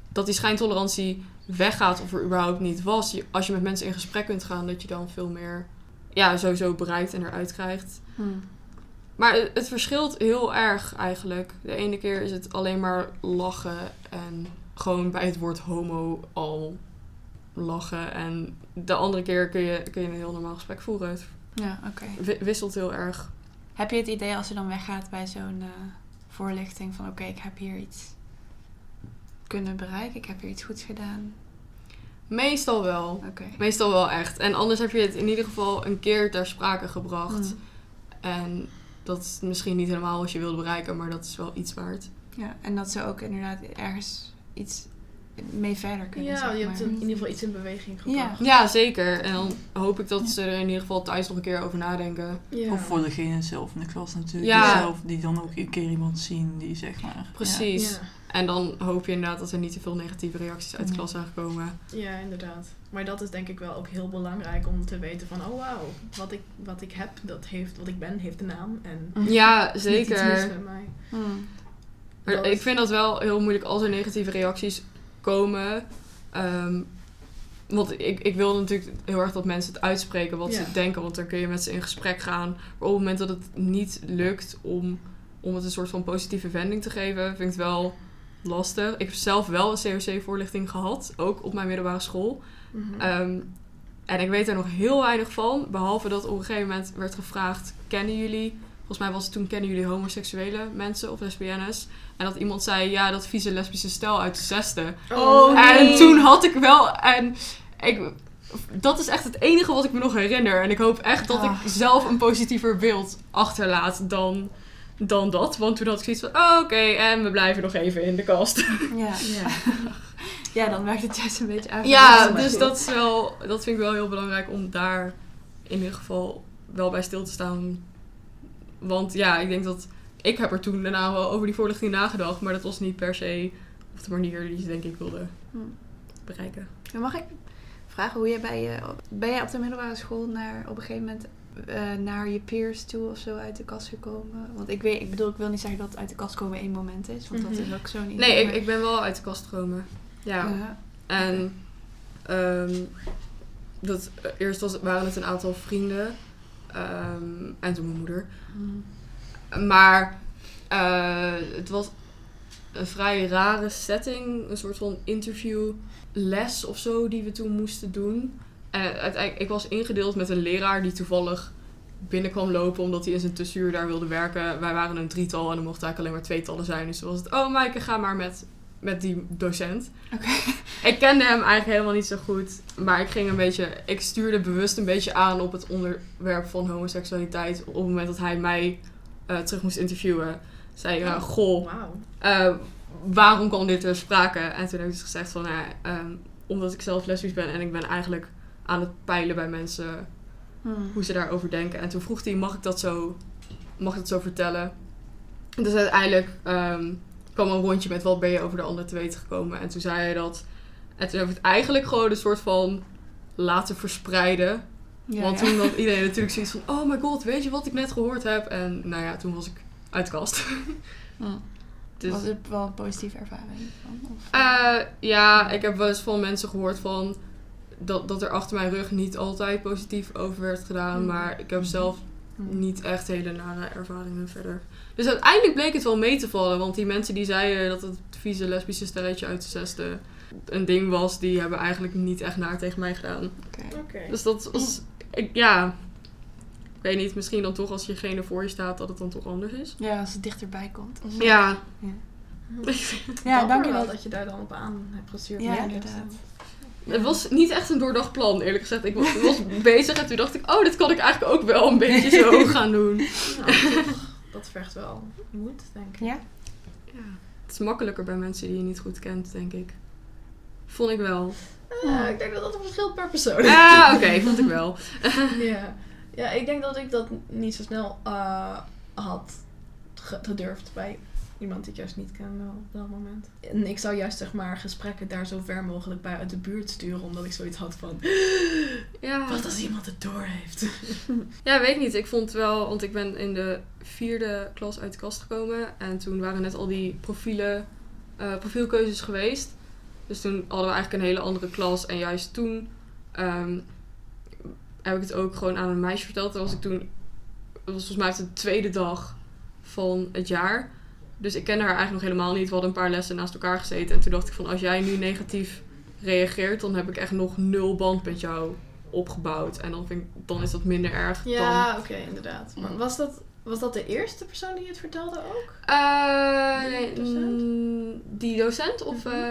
S4: dat die schijntolerantie weggaat of er überhaupt niet was, je, als je met mensen in gesprek kunt gaan, dat je dan veel meer ja, sowieso bereikt en eruit krijgt.
S2: Mhm.
S4: Maar het, het verschilt heel erg eigenlijk. De ene keer is het alleen maar lachen en gewoon bij het woord homo al lachen. En de andere keer kun je, kun je een heel normaal gesprek voeren.
S2: Ja, oké.
S4: wi- wisselt heel erg.
S2: Heb je het idee als je dan weggaat bij zo'n eh, voorlichting van oké, ik heb hier iets kunnen bereiken, ik heb hier iets goeds gedaan.
S4: Meestal wel. Meestal wel echt. En anders heb je het in ieder geval een keer ter sprake gebracht.
S2: Mhm.
S4: En dat is misschien niet helemaal wat je wilde bereiken, maar dat is wel iets waard.
S2: Ja, en dat ze ook inderdaad ergens iets mee verder kunnen.
S3: Ja,
S2: zeg
S3: je hebt in ieder geval iets in beweging gebracht.
S4: Ja, zeker. En dan hoop ik dat ze er in ieder geval thuis nog een keer over nadenken.
S3: Ja.
S6: Of voor degene zelf in de klas natuurlijk.
S4: Ja.
S6: Die, zelf, die dan ook een keer iemand zien die zeg maar...
S4: Precies.
S3: Ja.
S4: En dan hoop je inderdaad dat er niet te veel negatieve reacties uit de klas zijn gekomen.
S3: Ja, inderdaad. Maar dat is denk ik wel ook heel belangrijk om te weten van... Oh wauw, wat ik, wat ik heb, dat heeft, wat ik ben, heeft een naam. En
S4: Ja,
S3: iets mis
S4: zeker.
S3: met mij.
S2: Mhm.
S4: Maar
S3: Dat-
S4: ik vind dat wel heel moeilijk als er negatieve reacties komen. Ehm, want ik, ik wil natuurlijk heel erg dat mensen het uitspreken wat
S3: Ja.
S4: ze denken. Want dan kun je met ze in gesprek gaan. Maar op het moment dat het niet lukt om, om het een soort van positieve wending te geven, vind ik het wel lastig. Ik heb zelf wel een COC-voorlichting gehad, ook op mijn middelbare school.
S3: Mhm.
S4: Ehm, en ik weet er nog heel weinig van. Behalve dat op een gegeven moment werd gevraagd: kennen jullie? Volgens mij was het toen kennen jullie homoseksuele mensen of lesbiennes? En dat iemand zei: ja, dat vieze lesbische stel uit de zesde.
S1: Oh,
S4: En
S1: nee.
S4: toen had ik wel. En ik, dat is echt het enige wat ik me nog herinner. En ik hoop echt dat
S2: Ah.
S4: ik zelf een positiever beeld achterlaat dan, dan dat. Want toen had ik zoiets van: oh, oké, en we blijven nog even in de kast.
S2: Ja.
S3: Ja.
S2: ja, dan werkt het juist een beetje uit.
S4: Ja, dus dat, is wel, dat vind ik wel heel belangrijk om daar in ieder geval wel bij stil te staan. Want ja, ik denk dat. Ik heb er toen daarna wel over die voorlichting nagedacht, maar dat was niet per se op de manier die ze denk ik wilde
S2: Hm.
S4: bereiken.
S2: Dan mag ik vragen hoe je bij je... Ben jij op de middelbare school naar, op een gegeven moment eh, naar je peers toe of zo uit de kast gekomen? Want ik, weet, ik bedoel, ik wil niet zeggen dat uit de kast komen één moment is. Want dat
S3: Mhm.
S2: is ook zo niet.
S4: Nee, ik, ben wel uit de kast gekomen. Ja.
S2: Ja.
S4: En ehm, dat, eh, eerst was, waren het een aantal vrienden. ehm, en toen mijn moeder.
S2: Mhm.
S4: Maar eh, het was een vrij rare setting. Een soort van interviewles of zo die we toen moesten doen. Uiteindelijk, ik was ingedeeld met een leraar die toevallig binnen kwam lopen omdat hij in zijn tussenuur daar wilde werken. Wij waren een drietal en er mochten eigenlijk alleen maar tweetallen zijn. Dus toen was het, oh Maaike, ga maar met, met die docent. Ik kende hem eigenlijk helemaal niet zo goed. Maar ik ging een beetje, ik stuurde bewust een beetje aan op het onderwerp van homoseksualiteit. Op het moment dat hij mij eh, terug moest interviewen. Zei
S3: Oh.
S4: goh, eh, waarom kwam dit ter sprake? En toen heb ik dus gezegd van, nou, ja, ehm, omdat ik zelf lesbisch ben en ik ben eigenlijk aan het peilen bij mensen
S2: Mhm.
S4: hoe ze daarover denken. En toen vroeg hij, mag ik dat zo, mag ik dat zo vertellen? En dus uiteindelijk ehm, kwam een rondje met wat ben je over de ander te weten gekomen. En toen zei hij dat. En toen heb ik het eigenlijk gewoon een soort van laten verspreiden.
S2: Ja,
S4: Want
S2: ja.
S4: toen had iedereen natuurlijk zoiets van, oh my god, weet je wat ik net gehoord heb? En nou ja, toen was ik uit de kast.
S2: Mhm.
S4: Dus,
S2: Was het wel een positieve ervaring van? Of,
S4: eh, ja, ik heb wel eens van mensen gehoord van dat, dat er achter mijn rug niet altijd positief over werd gedaan.
S2: Mm.
S4: Maar ik heb zelf
S2: Mhm.
S4: niet echt hele nare ervaringen verder. Dus uiteindelijk bleek het wel mee te vallen. Want die mensen die zeiden dat het vieze lesbische stelletje uit de zesde een ding was, die hebben eigenlijk niet echt naar tegen mij gedaan.
S2: Oké.
S3: Oké.
S4: Dus dat was, ik, ja, ik weet niet, misschien dan toch als jegene voor je staat dat het dan toch anders is.
S2: Ja, als het dichterbij komt.
S4: Ja,
S2: Ja, je wel.
S3: dat je daar dan op aan hebt gestuurd.
S2: Ja,
S3: Ja,
S2: inderdaad.
S4: Het was niet echt een doordacht plan, eerlijk gezegd. Ik was, was bezig en toen dacht ik, oh, dit kan ik eigenlijk ook wel een beetje zo gaan doen.
S3: Nou, toch, dat vergt wel moed, denk ik.
S2: Ja?
S4: Ja, het is makkelijker bij mensen die je niet goed kent, denk ik. Vond ik wel.
S3: Ja, ik denk dat dat verschilt per persoon.
S4: Ah, oké, vond ik wel.
S3: ja. ja, ik denk dat ik dat niet zo snel eh, had. ge- gedurfd bij iemand die ik juist niet kende op dat moment. En ik zou juist zeg maar gesprekken daar zo ver mogelijk bij uit de buurt sturen, omdat ik zoiets had van,
S4: Ja.
S3: wat als iemand het door heeft?
S4: Ja, weet ik niet. Ik vond wel, want ik ben in de vierde klas uit de kast gekomen. En toen waren net al die profielen, eh, profielkeuzes geweest. Dus toen hadden we eigenlijk een hele andere klas. En juist toen ehm, heb ik het ook gewoon aan een meisje verteld. Dat was ik toen, het was volgens mij de tweede dag van het jaar. Dus ik kende haar eigenlijk nog helemaal niet. We hadden een paar lessen naast elkaar gezeten. En toen dacht ik van, als jij nu negatief reageert, dan heb ik echt nog nul band met jou opgebouwd. En dan, vind ik, dan is dat minder erg dan
S3: Ja, oké, inderdaad. Maar was dat, was dat de eerste persoon die het vertelde ook?
S4: Eh,
S3: Die docent?
S4: mm, die docent? Of,
S3: Mhm.
S4: eh,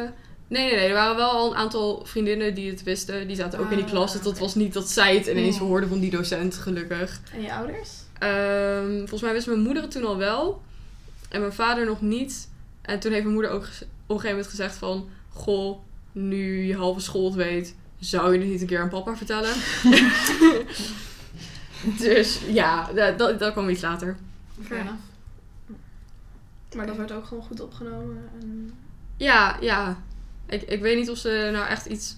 S4: nee, nee, nee. Er waren wel al een aantal vriendinnen die het wisten. Die zaten ook in die
S3: Ah,
S4: klas. Dus dat was niet dat zij het ineens
S3: Mhm.
S4: hoorden van die docent, gelukkig.
S3: En je ouders?
S4: Ehm, volgens mij wist mijn moeder het toen al wel. En mijn vader nog niet. En toen heeft mijn moeder ook op een gegeven moment gezegd van... Goh, nu je halve school het weet... Zou je het niet een keer aan papa vertellen? dus ja, dat, dat, kwam iets later.
S3: Fair enough. Maar dat werd ook gewoon goed opgenomen. En...
S4: Ja, ja. Ik, ik weet niet of ze nou echt iets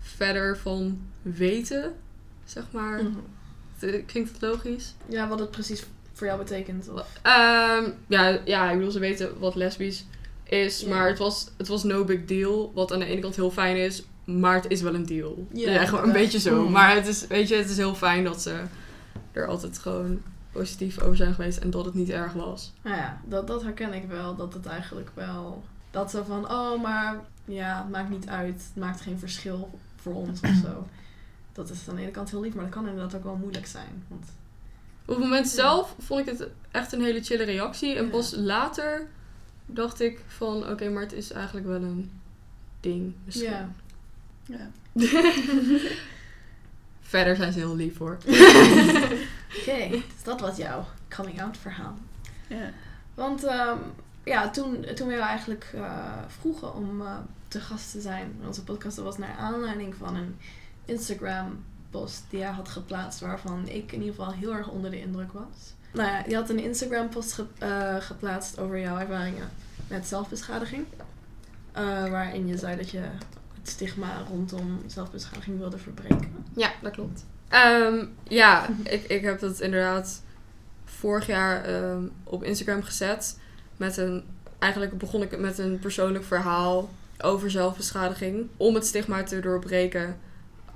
S4: verder van weten, zeg maar.
S3: Mhm.
S4: Het- Klinkt het logisch?
S3: Ja, wat het precies voor jou betekent. Of...
S4: Ehm, ja, ja, ik bedoel, ze weten wat lesbisch is, maar het was, het was no big deal. Wat aan de ene kant heel fijn is, maar het is wel een deal.
S3: Ja,
S4: Ja, gewoon een beetje zo.
S3: Mm.
S4: Maar het is, weet je, het is heel fijn dat ze er altijd gewoon positief over zijn geweest en dat het niet erg was.
S3: Nou ja, dat, dat herken ik wel. Dat het eigenlijk wel... Dat ze van, oh, maar ja, het maakt niet uit. Het maakt geen verschil voor ons of zo. Dat is aan de ene kant heel lief, maar dat kan inderdaad ook wel moeilijk zijn. Want
S4: Op het moment zelf vond ik het echt een hele chille reactie. En
S3: Ja.
S4: pas later dacht ik van, oké, maar het is eigenlijk wel een ding misschien.
S3: ja.
S2: Ja.
S4: Verder zijn ze heel lief hoor.
S3: Oké, dus dat was jouw coming out verhaal.
S2: Ja.
S3: Want ehm, ja, toen, toen we eigenlijk eh, vroegen om eh, te gast te zijn in onze podcast, dat was naar aanleiding van een Instagram post die jij had geplaatst, waarvan ik in ieder geval heel erg onder de indruk was. Nou ja, je had een Instagram post eh, geplaatst over jouw ervaringen met zelfbeschadiging. Eh, waarin je zei dat je het stigma rondom zelfbeschadiging wilde verbreken.
S4: Ja, dat klopt. Ehm, ja, ik, ik heb dat inderdaad vorig jaar ehm, op Instagram gezet. Met een, eigenlijk begon ik met een persoonlijk verhaal over zelfbeschadiging. Om het stigma te doorbreken.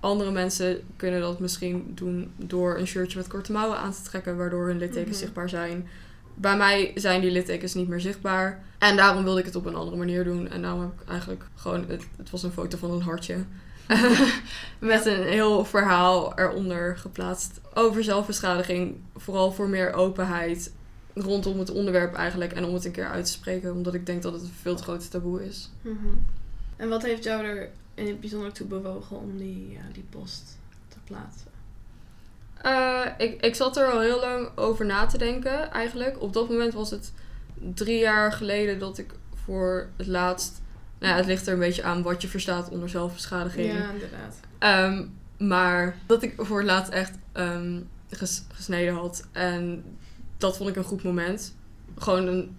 S4: Andere mensen kunnen dat misschien doen door een shirtje met korte mouwen aan te trekken, waardoor hun littekens
S3: Mhm.
S4: zichtbaar zijn. Bij mij zijn die littekens niet meer zichtbaar. En daarom wilde ik het op een andere manier doen. En daarom heb ik eigenlijk gewoon... Het, het was een foto van een hartje. Met een heel verhaal eronder geplaatst over zelfbeschadiging. Vooral voor meer openheid rondom het onderwerp eigenlijk. En om het een keer uit te spreken. Omdat ik denk dat het een veel te groot taboe is.
S3: En wat heeft jou er in het bijzonder toe bewogen om die, ja, die post te plaatsen?
S4: Eh, ik, ik zat er al heel lang over na te denken eigenlijk. Op dat moment was het drie jaar geleden dat ik voor het laatst... Nou ja, het ligt er een beetje aan wat je verstaat onder zelfbeschadiging.
S3: Ja, inderdaad.
S4: Ehm, maar dat ik voor het laatst echt ehm, ges- gesneden had. En dat vond ik een goed moment. Gewoon een...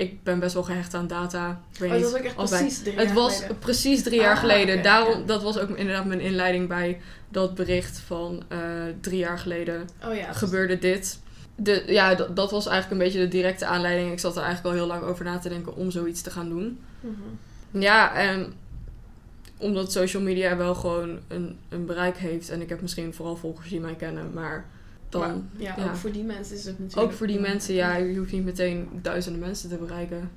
S4: Ik ben best wel gehecht aan data. Ik weet
S3: Oh, dat was ook echt precies drie
S4: het
S3: jaar
S4: was
S3: geleden.
S4: precies drie jaar
S3: Ah,
S4: geleden. Daarom. Dat was ook inderdaad mijn inleiding bij dat bericht van eh, drie jaar geleden
S3: Oh ja.
S4: gebeurde dit. De, ja, dat, dat was eigenlijk een beetje de directe aanleiding. Ik zat er eigenlijk al heel lang over na te denken om zoiets te gaan doen.
S3: Mhm.
S4: Ja, en omdat social media wel gewoon een, een bereik heeft. En ik heb misschien vooral volgers die mij kennen, maar dan...
S3: Maar, ja,
S4: ja.
S3: ook voor die mensen is het natuurlijk...
S4: ook voor die mensen, ja, je hoeft niet meteen duizenden mensen te bereiken.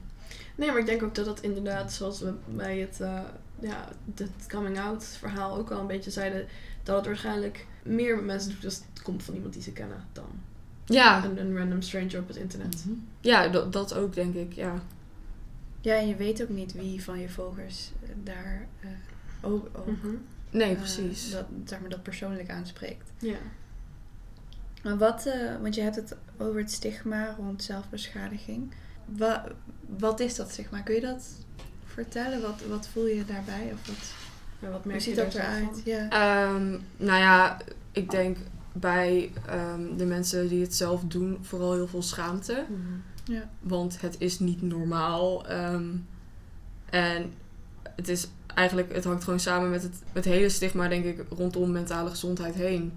S3: Nee, maar ik denk ook dat dat inderdaad, zoals we bij het, eh, ja, het coming out verhaal ook al een beetje zeiden, dat het waarschijnlijk meer mensen doet als het komt van iemand die ze kennen dan
S4: Ja,
S3: een, een random stranger op het internet.
S4: ja dat, dat ook denk ik, ja.
S2: Ja, en je weet ook niet wie van je volgers daar eh, ook, ook
S3: Mhm.
S4: Nee,
S2: eh,
S4: precies.
S2: dat, zeg maar, dat persoonlijk aanspreekt.
S3: Ja.
S2: Maar wat, eh, want je hebt het over het stigma rond zelfbeschadiging. Wa, wat is dat stigma? Kun je dat vertellen? Wat, wat voel je daarbij? Of wat,
S3: Ja, wat
S2: hoe
S3: merk
S2: ziet
S3: je
S2: dat eruit? Ja.
S4: Ehm, nou ja, ik denk bij ehm, de mensen die het zelf doen vooral heel veel schaamte.
S3: Mhm. Ja.
S4: Want het is niet normaal. ehm, en het is eigenlijk, het hangt gewoon samen met het, het hele stigma, denk ik, rondom mentale gezondheid heen.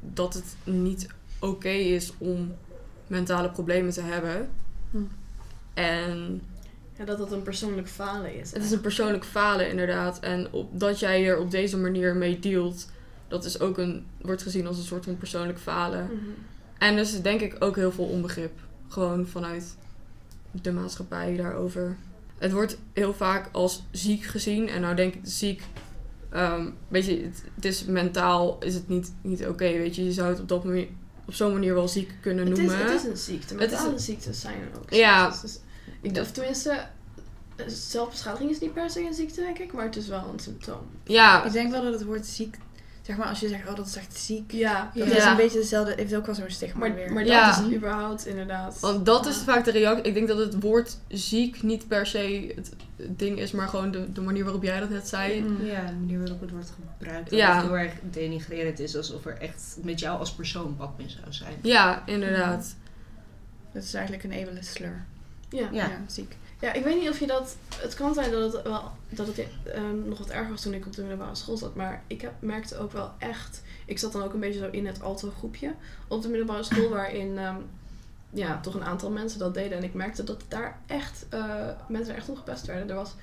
S4: Dat het niet oké is om mentale problemen te hebben.
S3: Hm.
S4: En
S3: Ja, dat dat een persoonlijk falen is.
S4: het is een persoonlijk falen, inderdaad. En op, dat jij er op deze manier mee dealt, dat is ook een, wordt gezien als een soort van persoonlijk falen.
S3: Mhm.
S4: En dus denk ik ook heel veel onbegrip. Gewoon vanuit de maatschappij daarover. Het wordt heel vaak als ziek gezien. En nou denk ik ziek. Ehm, weet je, het, het is mentaal is het niet, niet oké. weet je, je zou het op, dat manier, op zo'n manier wel ziek kunnen
S3: Het is,
S4: noemen.
S3: het is een ziekte.
S4: Het is
S3: Mentale
S4: een-
S3: ziektes zijn er ook.
S4: Ja.
S3: ziektes. Dus ik, of tenminste, eh, zelfbeschadiging is niet per se een ziekte, denk ik. Maar het is wel een symptoom.
S4: ja,
S2: Ik denk wel dat het woord ziek, zeg maar als je zegt, oh dat is echt ziek.
S3: Ja,
S2: Dat is
S4: Ja.
S2: een beetje hetzelfde, heeft ook wel zo'n stigma
S3: Maar,
S2: weer.
S3: maar
S4: Ja.
S3: dat is überhaupt inderdaad.
S4: want dat is vaak de reactie. Ik denk dat het woord ziek niet per se het ding is, maar gewoon de, de manier waarop jij dat net zei.
S3: Mm.
S1: Ja, de manier waarop het wordt gebruikt. Dat
S4: Ja.
S1: het heel erg denigrerend is. Alsof er echt met jou als persoon wat mis zou zijn.
S4: Ja, inderdaad.
S2: Dat is eigenlijk een ableist slur.
S3: Ja.
S1: Ja.
S2: Ja, ziek.
S3: Ja, ik weet niet of je dat... Het kan zijn dat het, wel, dat het eh, nog wat erger was toen ik op de middelbare school zat. Maar ik heb, merkte ook wel echt... Ik zat dan ook een beetje zo in het alto groepje op de middelbare school. Waarin ehm, ja, toch een aantal mensen dat deden. En ik merkte dat daar echt uh, mensen echt ongepest werden. Er was,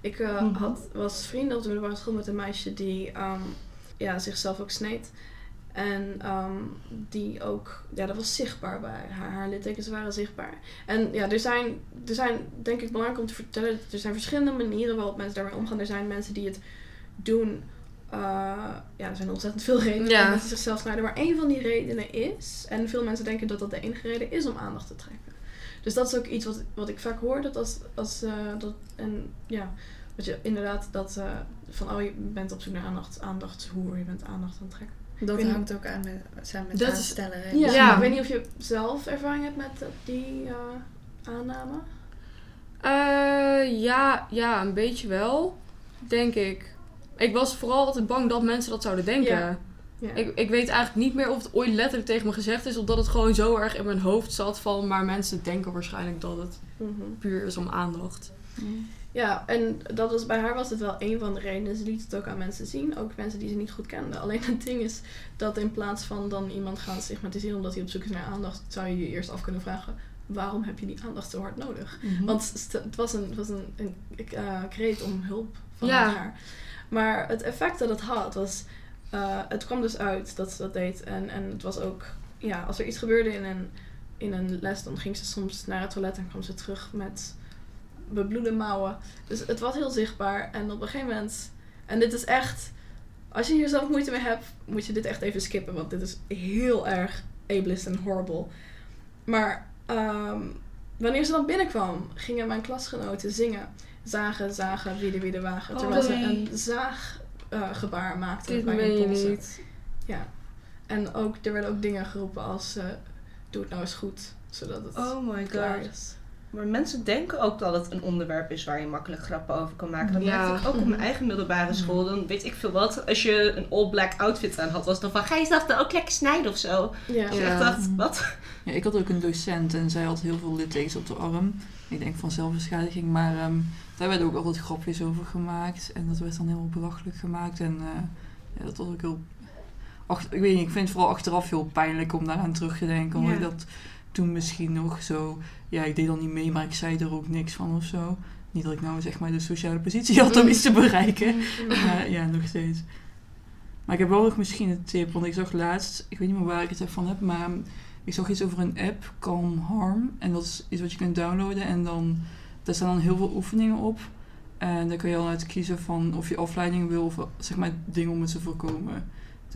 S3: ik uh,
S1: Mhm.
S3: had, was vrienden op de middelbare school met een meisje die um, ja, zichzelf ook sneed. En um, die ook, ja, dat was zichtbaar bij haar. Haar littekens waren zichtbaar. En ja, er zijn, er zijn, denk ik, belangrijk om te vertellen, er zijn verschillende manieren waarop mensen daarmee omgaan. Er zijn mensen die het doen. Uh, ja, er zijn ontzettend veel redenen
S4: Ja.
S3: om mensen zichzelf snijden. Maar een van die redenen is, en veel mensen denken dat dat de enige reden is om aandacht te trekken. Dus dat is ook iets wat, wat ik vaak hoor. Dat als, als uh, dat, en ja, dat je inderdaad dat uh, van, oh je bent op zoek naar aandacht, aandachtshoer, je bent aandacht aan het trekken.
S2: Dat
S3: weet
S2: hangt ook aan met, samen met
S4: Dat
S2: aanstellen.
S3: Ja,
S4: Ja.
S3: ik weet niet of je zelf ervaring hebt met die uh, aanname.
S4: Eh, ja, ja, een beetje wel, denk ik. Ik was vooral altijd bang dat mensen dat zouden denken.
S3: Ja. Ja.
S4: Ik, ik weet eigenlijk niet meer of het ooit letterlijk tegen me gezegd is, of dat het gewoon zo erg in mijn hoofd zat van, maar mensen denken waarschijnlijk dat het
S3: Mhm.
S4: puur is om aandacht.
S3: Ja, en dat was, bij haar was het wel een van de redenen. Ze liet het ook aan mensen zien, ook mensen die ze niet goed kenden. Alleen het ding is dat in plaats van dan iemand gaan stigmatiseren omdat hij op zoek is naar aandacht, zou je je eerst af kunnen vragen: waarom heb je die aandacht zo hard nodig?
S1: Mhm.
S3: Want het was een, het was een, een uh, kreet om hulp van
S4: Ja.
S3: haar. Maar het effect dat het had was, uh, het kwam dus uit dat ze dat deed. En, en het was ook, ja, als er iets gebeurde in een, in een les, dan ging ze soms naar het toilet en kwam ze terug met bebloede mouwen. Dus het was heel zichtbaar. En op een gegeven moment, en dit is echt, als je hier zelf moeite mee hebt, moet je dit echt even skippen. Want dit is heel erg ableist en horrible. Maar um, wanneer ze dan binnenkwam, gingen mijn klasgenoten zingen. Zagen, zagen, wie de wie de wagen.
S4: Oh,
S3: terwijl
S4: nee.
S3: ze een zaaggebaar uh, maakte
S4: Dit
S3: bij
S4: meen
S3: hun
S4: je
S3: polsen.
S4: niet.
S3: Ja. En ook, er werden ook dingen geroepen als, uh, doe het nou eens goed. Zodat het
S1: Oh my
S3: klaar
S1: god.
S3: is.
S1: Maar mensen denken ook dat het een onderwerp is waar je makkelijk grappen over kan maken. Dat
S4: Ja.
S1: merkte ik ook op mijn eigen middelbare school. Dan weet ik veel wat. Als je een all-black outfit aan had, was dan van... Ga je zelf dan ook lekker snijden of zo?
S3: Ja.
S1: Dus
S4: Ja.
S1: dacht, wat?
S6: Ja, ik had ook een docent en zij had heel veel littekens op de arm. Ik denk van zelfbeschadiging, maar ehm, daar werden ook altijd grapjes over gemaakt. En dat werd dan helemaal belachelijk gemaakt. En eh, ja, dat was ook heel... Ach, ik weet niet, ik vind het vooral achteraf heel pijnlijk om daaraan terug te denken. Omdat
S1: Ja.
S6: ik dat toen misschien nog zo... Ja, ik deed dan niet mee, maar ik zei er ook niks van of zo. Niet dat ik nou zeg maar de sociale positie had om iets te bereiken. Maar ja, nog steeds. Maar ik heb wel nog misschien een tip, want ik zag laatst, ik weet niet meer waar ik het van heb, maar ik zag iets over een app, Calm Harm. En dat is iets wat je kunt downloaden en dan, daar staan dan heel veel oefeningen op. En dan kun je dan uit kiezen van of je afleiding wil of zeg maar dingen om het te voorkomen.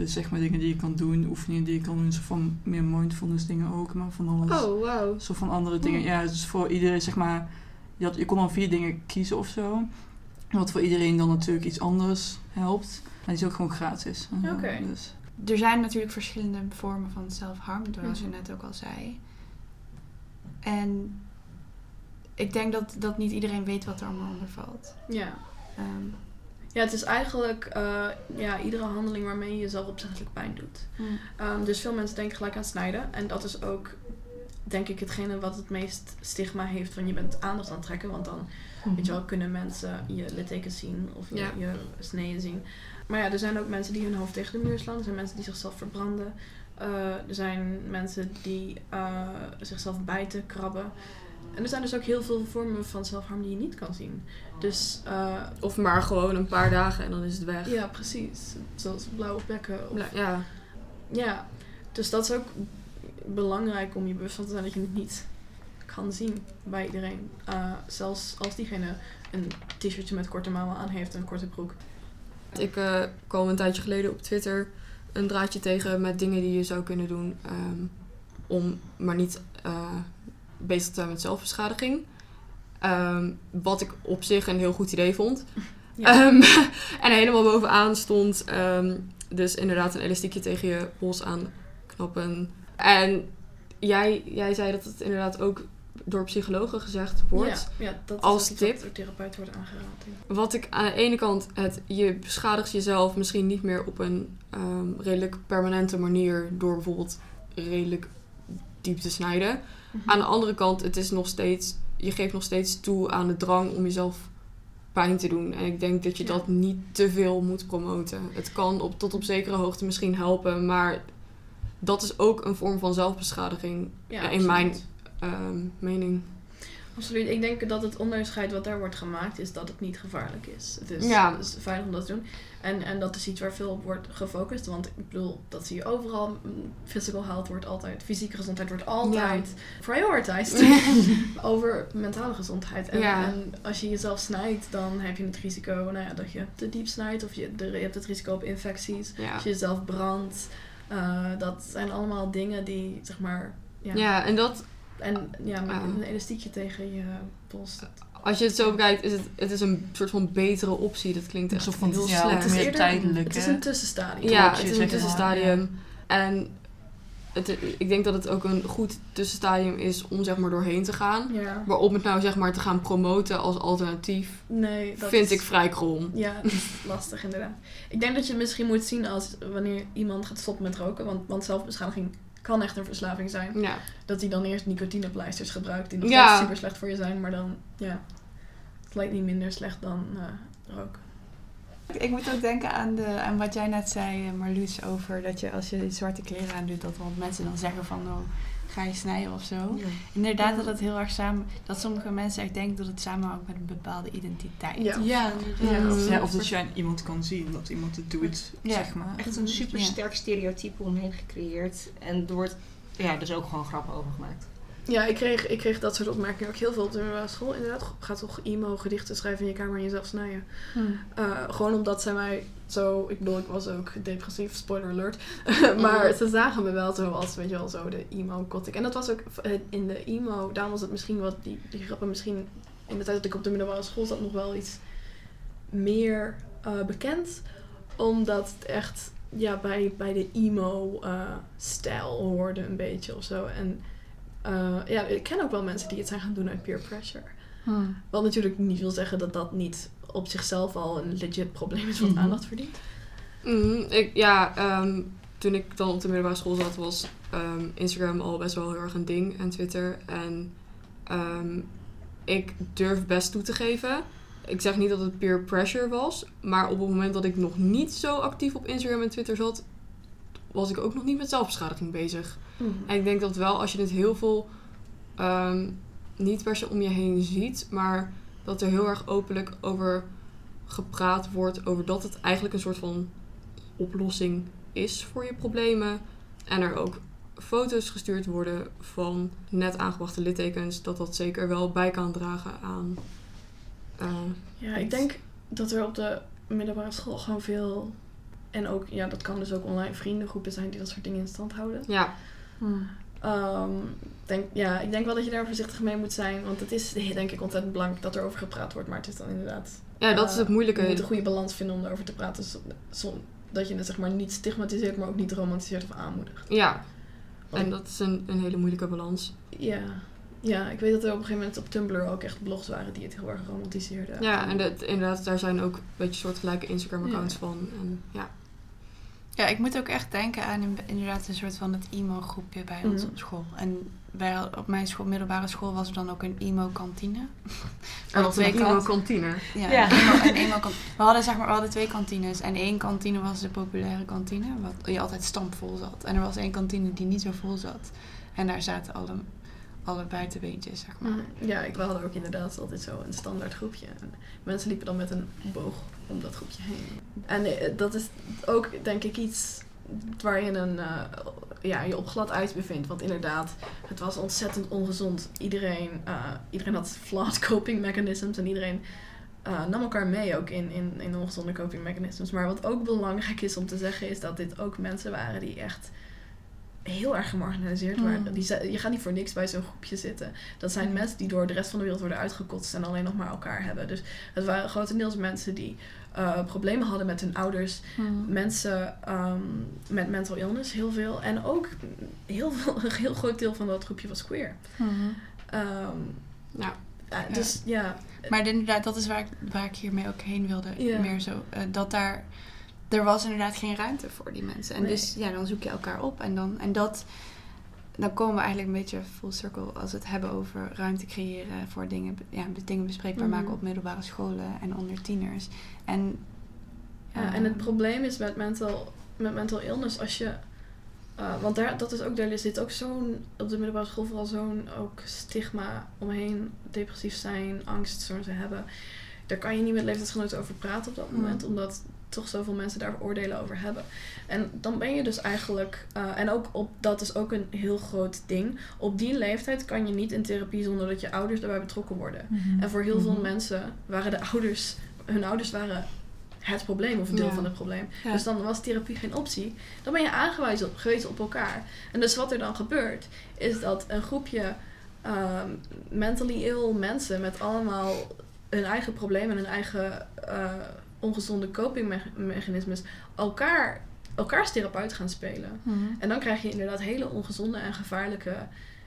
S6: Dus zeg maar dingen die je kan doen, oefeningen die je kan doen, zo van meer mindfulness dingen ook, maar van alles.
S4: Oh, wauw.
S6: Zo van andere dingen. Ja, dus voor iedereen, zeg maar, je, had, je kon dan vier dingen kiezen of zo. Wat voor iedereen dan natuurlijk iets anders helpt. En die is ook gewoon gratis.
S3: Oké.
S6: Dus,
S2: Er zijn natuurlijk verschillende vormen van self-harm, zoals je
S3: Mhm.
S2: net ook al zei. En ik denk dat, dat niet iedereen weet wat er allemaal onder valt.
S3: Ja.
S2: Ehm,
S3: Ja, het is eigenlijk uh, ja, iedere handeling waarmee je jezelf opzettelijk pijn doet. Um, dus veel mensen denken gelijk aan snijden. En dat is ook denk ik hetgene wat het meest stigma heeft van je bent aandacht aan het trekken. Want dan, weet je wel, kunnen mensen je littekens zien of je,
S4: Ja.
S3: je sneden zien. Maar ja, er zijn ook mensen die hun hoofd tegen de muur slaan. Er zijn mensen die zichzelf verbranden. Eh, er zijn mensen die eh, zichzelf bijten, krabben. En er zijn dus ook heel veel vormen van zelfharm die je niet kan zien. Dus eh,
S4: Of maar gewoon een paar dagen en dan is het weg.
S3: ja, precies. Zoals blauwe plekken. Of,
S4: Bla- Ja,
S3: ja, dus dat is ook belangrijk om je bewust van te zijn dat je het niet kan zien bij iedereen. Eh, zelfs als diegene een t-shirtje met korte mouwen aan heeft en een korte broek.
S4: Ik eh, kwam een tijdje geleden op Twitter een draadje tegen met dingen die je zou kunnen doen ehm, om maar niet bezig te zijn met zelfbeschadiging. Ehm, wat ik op zich een heel goed idee vond.
S3: Ja.
S4: Ehm, en helemaal bovenaan stond ehm, dus inderdaad een elastiekje tegen je pols aanknappen. En jij, jij zei dat het inderdaad ook door psychologen gezegd wordt.
S3: Ja, ja, dat
S4: Als tip.
S3: door therapeut wordt aangeraden.
S4: Wat ik aan de ene kant, het, je beschadigt jezelf misschien niet meer op een redelijk permanente manier door bijvoorbeeld redelijk diep te snijden. Aan de andere kant, het is nog steeds, je geeft nog steeds toe aan de drang om jezelf pijn te doen. En ik denk dat je
S3: Ja.
S4: dat niet te veel moet promoten. Het kan op, tot op zekere hoogte misschien helpen, maar dat is ook een vorm van zelfbeschadiging,
S3: Ja,
S4: in
S3: absoluut.
S4: mijn ehm, mening.
S3: Absoluut. Ik denk dat het onderscheid wat daar wordt gemaakt is dat het niet gevaarlijk is. Het is,
S4: Ja.
S3: het is veilig om dat te doen. En, en dat is iets waar veel op wordt gefocust. Want ik bedoel, dat zie je overal. Physical health wordt altijd, fysieke gezondheid wordt altijd prioritized over mentale gezondheid. En,
S4: Ja.
S3: en als je jezelf snijdt, dan heb je het risico nou ja, dat je te diep snijdt. Of je, de, je hebt het risico op infecties.
S4: Ja.
S3: Als je jezelf brandt. Uh, dat zijn allemaal dingen die, zeg maar... Ja.
S4: ja, en dat,
S3: En ja, met
S4: Ah.
S3: een elastiekje tegen je pols.
S4: Als je het zo bekijkt, is het, het is een soort van betere optie. Dat klinkt echt
S6: van
S4: heel
S6: ja,
S4: slecht.
S3: Het is eerder-
S6: tijdelijk.
S3: Het is een tussenstadium.
S4: ja, het is een tussenstadium. En het, ik denk dat het ook een goed tussenstadium is om zeg maar doorheen te gaan.
S3: Ja.
S4: Maar om het nou zeg maar te gaan promoten als alternatief,
S3: Nee, dat
S4: vind
S3: is-
S4: ik vrij krom.
S3: Ja, dat is lastig inderdaad. Ik denk dat je het misschien moet zien als wanneer iemand gaat stoppen met roken. Want, want zelfbeschadiging kan echt een verslaving zijn.
S4: Ja.
S3: Dat hij dan eerst nicotinepleisters gebruikt die nog
S4: Ja.
S3: steeds super slecht voor je zijn. Maar dan, ja, het lijkt niet minder slecht dan eh roken.
S2: Ik moet ook denken aan, de, aan wat jij net zei, eh, Marloes, over dat je als je zwarte kleren aandoet, dat wat mensen dan zeggen van, oh, ga je snijden of zo. Inderdaad dat het heel erg samen, dat sommige mensen echt denken dat het samenhangt met een bepaalde identiteit.
S3: Ja.
S1: Ja,
S3: Ja,
S1: inderdaad.
S3: of-
S6: Ja, of dat je aan iemand kan zien, dat iemand het doet,
S2: Ja.
S6: zeg maar.
S1: echt een super sterk stereotype omheen gecreëerd. En er wordt ja, dus ook gewoon grappen over gemaakt.
S3: Ja, ik kreeg, ik kreeg dat soort opmerkingen ook heel veel op de middelbare school. Inderdaad, ga toch emo gedichten schrijven in je kamer en jezelf snijden.
S2: Hm.
S3: Uh, gewoon omdat zij mij zo... Ik bedoel, ik was ook depressief, spoiler alert. maar ze zagen me wel zo als, weet je wel, zo de emo gothic. En dat was ook eh, in de emo... Daarom was het misschien wat... Die, die grappen misschien... In de tijd dat ik op de middelbare school zat nog wel iets meer eh, bekend. Omdat het echt ja, bij, bij de emo-stijl hoorde een beetje of zo. En eh, ja, ik ken ook wel mensen die het zijn gaan doen uit peer pressure.
S2: Hm.
S3: Wat natuurlijk niet wil zeggen dat dat niet op zichzelf al een legit probleem is wat
S6: Mhm.
S3: aandacht verdient.
S4: Mhm, ik, ja, ehm, toen ik dan op de middelbare school zat, was ehm, Instagram al best wel heel erg een ding en Twitter. En ehm, ik durf best toe te geven. Ik zeg niet dat het peer pressure was, maar op het moment dat ik nog niet zo actief op Instagram en Twitter zat, was ik ook nog niet met zelfbeschadiging bezig. En ik denk dat wel als je het heel veel ehm, niet per se om je heen ziet, maar dat er heel erg openlijk over gepraat wordt, over dat het eigenlijk een soort van oplossing is voor je problemen. En er ook foto's gestuurd worden van net aangebrachte littekens, dat dat zeker wel bij kan dragen aan. eh,
S3: Ja, ik denk dat er op de middelbare school gewoon veel... En ook, ja, dat kan dus ook online vriendengroepen zijn die dat soort dingen in stand houden.
S4: ja,
S2: Hm.
S3: Ehm, denk, ja, ik denk wel dat je daar voorzichtig mee moet zijn. Want het is denk ik ontzettend belangrijk dat er over gepraat wordt. Maar het is dan inderdaad...
S4: ja, dat is
S3: eh,
S4: het moeilijke.
S3: Je moet een goede balans vinden om erover te praten. zo- zo- dat je het zeg maar niet stigmatiseert, maar ook niet romantiseert of aanmoedigt.
S4: Ja,
S3: Want-
S4: en dat is een, een hele moeilijke balans.
S3: Ja. ja, ik weet dat er op een gegeven moment op Tumblr ook echt blogs waren die het heel erg romantiseerden.
S4: Ja, en dat, inderdaad, daar zijn ook een beetje soortgelijke Instagram-accounts
S3: Ja.
S4: van. En, ja.
S2: Ja, ik moet ook echt denken aan in- inderdaad een soort van het emo-groepje bij ons
S3: Mhm.
S2: op school. En bij, op mijn school, middelbare school was er dan ook een emo-kantine.
S4: En dat
S2: twee
S4: een emo
S2: kant-
S4: kantine.
S2: Ja,
S1: Ja.
S2: Een emo, een emo kan- we hadden zeg maar, we hadden twee kantines. En één kantine was de populaire kantine, wat je altijd stampvol zat. En er was één kantine die niet zo vol zat. En daar zaten alle, alle buitenbeentjes, zeg maar.
S3: Mhm. Ja, ik hadden ook inderdaad altijd zo een standaard groepje. En mensen liepen dan met een boog om dat groepje heen. En eh, dat is ook, denk ik, iets waar je een, eh, ja, je op glad ijs bevindt. Want inderdaad, het was ontzettend ongezond. Iedereen, eh, iedereen had flawed coping mechanisms en iedereen nam elkaar mee ook in, in, in ongezonde coping mechanisms. Maar wat ook belangrijk is om te zeggen, is dat dit ook mensen waren die echt heel erg gemarginaliseerd waren.
S2: Mm.
S3: Die, je gaat niet voor niks bij zo'n groepje zitten. Dat zijn mensen die door de rest van de wereld worden uitgekotst en alleen nog maar elkaar hebben. Dus het waren grotendeels mensen die eh, problemen hadden met hun ouders.
S2: Mhm.
S3: Mensen ehm, met mental illness, heel veel. En ook heel, veel, een heel groot deel van dat groepje was queer.
S4: Ja.
S3: eh, dus ja,
S2: Maar inderdaad, dat is waar ik, waar ik hiermee ook heen wilde. Meer zo, eh, dat daar... Er was inderdaad geen ruimte voor die mensen. En
S3: Nee.
S2: dus ja, dan zoek je elkaar op. En, dan, en dat... Dan komen we eigenlijk een beetje full circle als we het hebben over ruimte creëren voor dingen, ja, dingen bespreekbaar
S3: Mhm.
S2: maken op middelbare scholen en onder tieners. En,
S3: Ja, en het probleem is met mental, met mental illness als je. eh, want daar, dat is ook, daar zit ook zo'n, op de middelbare school vooral zo'n ook stigma omheen. Depressief zijn, angst, te hebben. Daar kan je niet met leeftijdsgenoten over praten op dat moment, omdat toch zoveel mensen daar oordelen over hebben. En dan ben je dus eigenlijk, eh, en ook op, dat is ook een heel groot ding. Op die leeftijd kan je niet in therapie zonder dat je ouders daarbij betrokken worden. En voor heel veel
S4: Mhm.
S3: mensen waren de ouders, hun ouders waren het probleem of een deel
S2: Ja.
S3: van het probleem.
S2: Ja.
S3: Dus dan was therapie geen optie. Dan ben je aangewezen op, op elkaar. En dus wat er dan gebeurt, is dat een groepje ehm, mentally ill mensen met allemaal hun eigen problemen en hun eigen eh, ongezonde copingmechanismes elkaar, elkaars therapeut gaan spelen.
S2: Mhm.
S3: En dan krijg je inderdaad hele ongezonde en gevaarlijke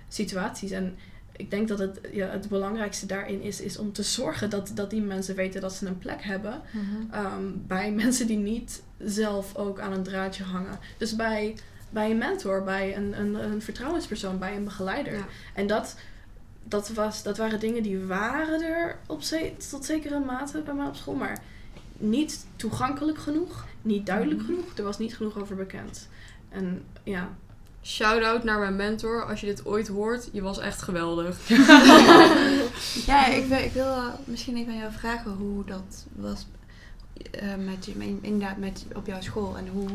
S3: situaties. En ik denk dat het, ja, het belangrijkste daarin is, is om te zorgen dat, dat die mensen weten dat ze een plek hebben.
S2: Mhm.
S3: ehm, bij mensen die niet zelf ook aan een draadje hangen. Dus bij, bij een mentor, bij een, een, een vertrouwenspersoon, bij een begeleider.
S4: Ja.
S3: En dat, dat, was, dat waren dingen die waren er op ze, tot zekere mate bij mij op school. Maar niet toegankelijk genoeg, niet duidelijk
S2: Mhm.
S3: genoeg. Er was niet genoeg over bekend. En ja,
S4: Shout-out naar mijn mentor. Als je dit ooit hoort, je was echt geweldig.
S2: Ja, ik wil, ik wil misschien even aan jou vragen hoe dat was eh, met inderdaad met, op jouw school. En hoe,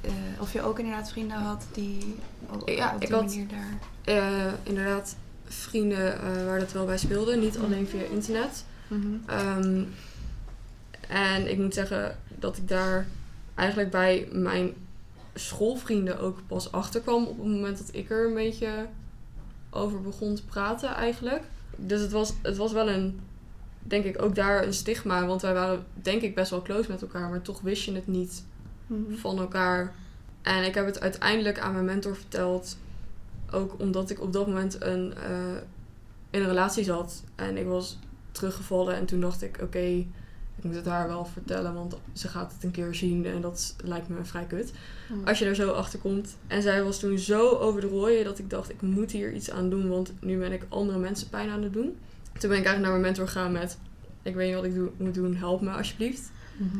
S2: eh, of je ook inderdaad vrienden had die op,
S4: Ja,
S2: op
S4: ik
S2: die
S4: had-
S2: manier daar...
S4: Eh, inderdaad, vrienden eh, waar dat wel bij speelde. Niet alleen via internet.
S2: Mhm.
S4: Ehm, en ik moet zeggen dat ik daar eigenlijk bij mijn schoolvrienden ook pas achter kwam op het moment dat ik er een beetje over begon te praten eigenlijk. Dus het was, het was wel een, denk ik, ook daar een stigma. Want wij waren denk ik best wel close met elkaar, maar toch wist je het niet
S2: Mhm.
S4: van elkaar. En ik heb het uiteindelijk aan mijn mentor verteld. Ook omdat ik op dat moment een, eh, in een relatie zat. En ik was teruggevallen. En toen dacht ik, oké, ik moet het haar wel vertellen. Want ze gaat het een keer zien. En dat lijkt me vrij kut. Als je er zo achter komt. En zij was toen zo over de rooien dat ik dacht, ik moet hier iets aan doen. Want nu ben ik andere mensen pijn aan het doen. Toen ben ik eigenlijk naar mijn mentor gegaan met... Ik weet niet wat ik moet doen, help me alsjeblieft.
S2: Mhm.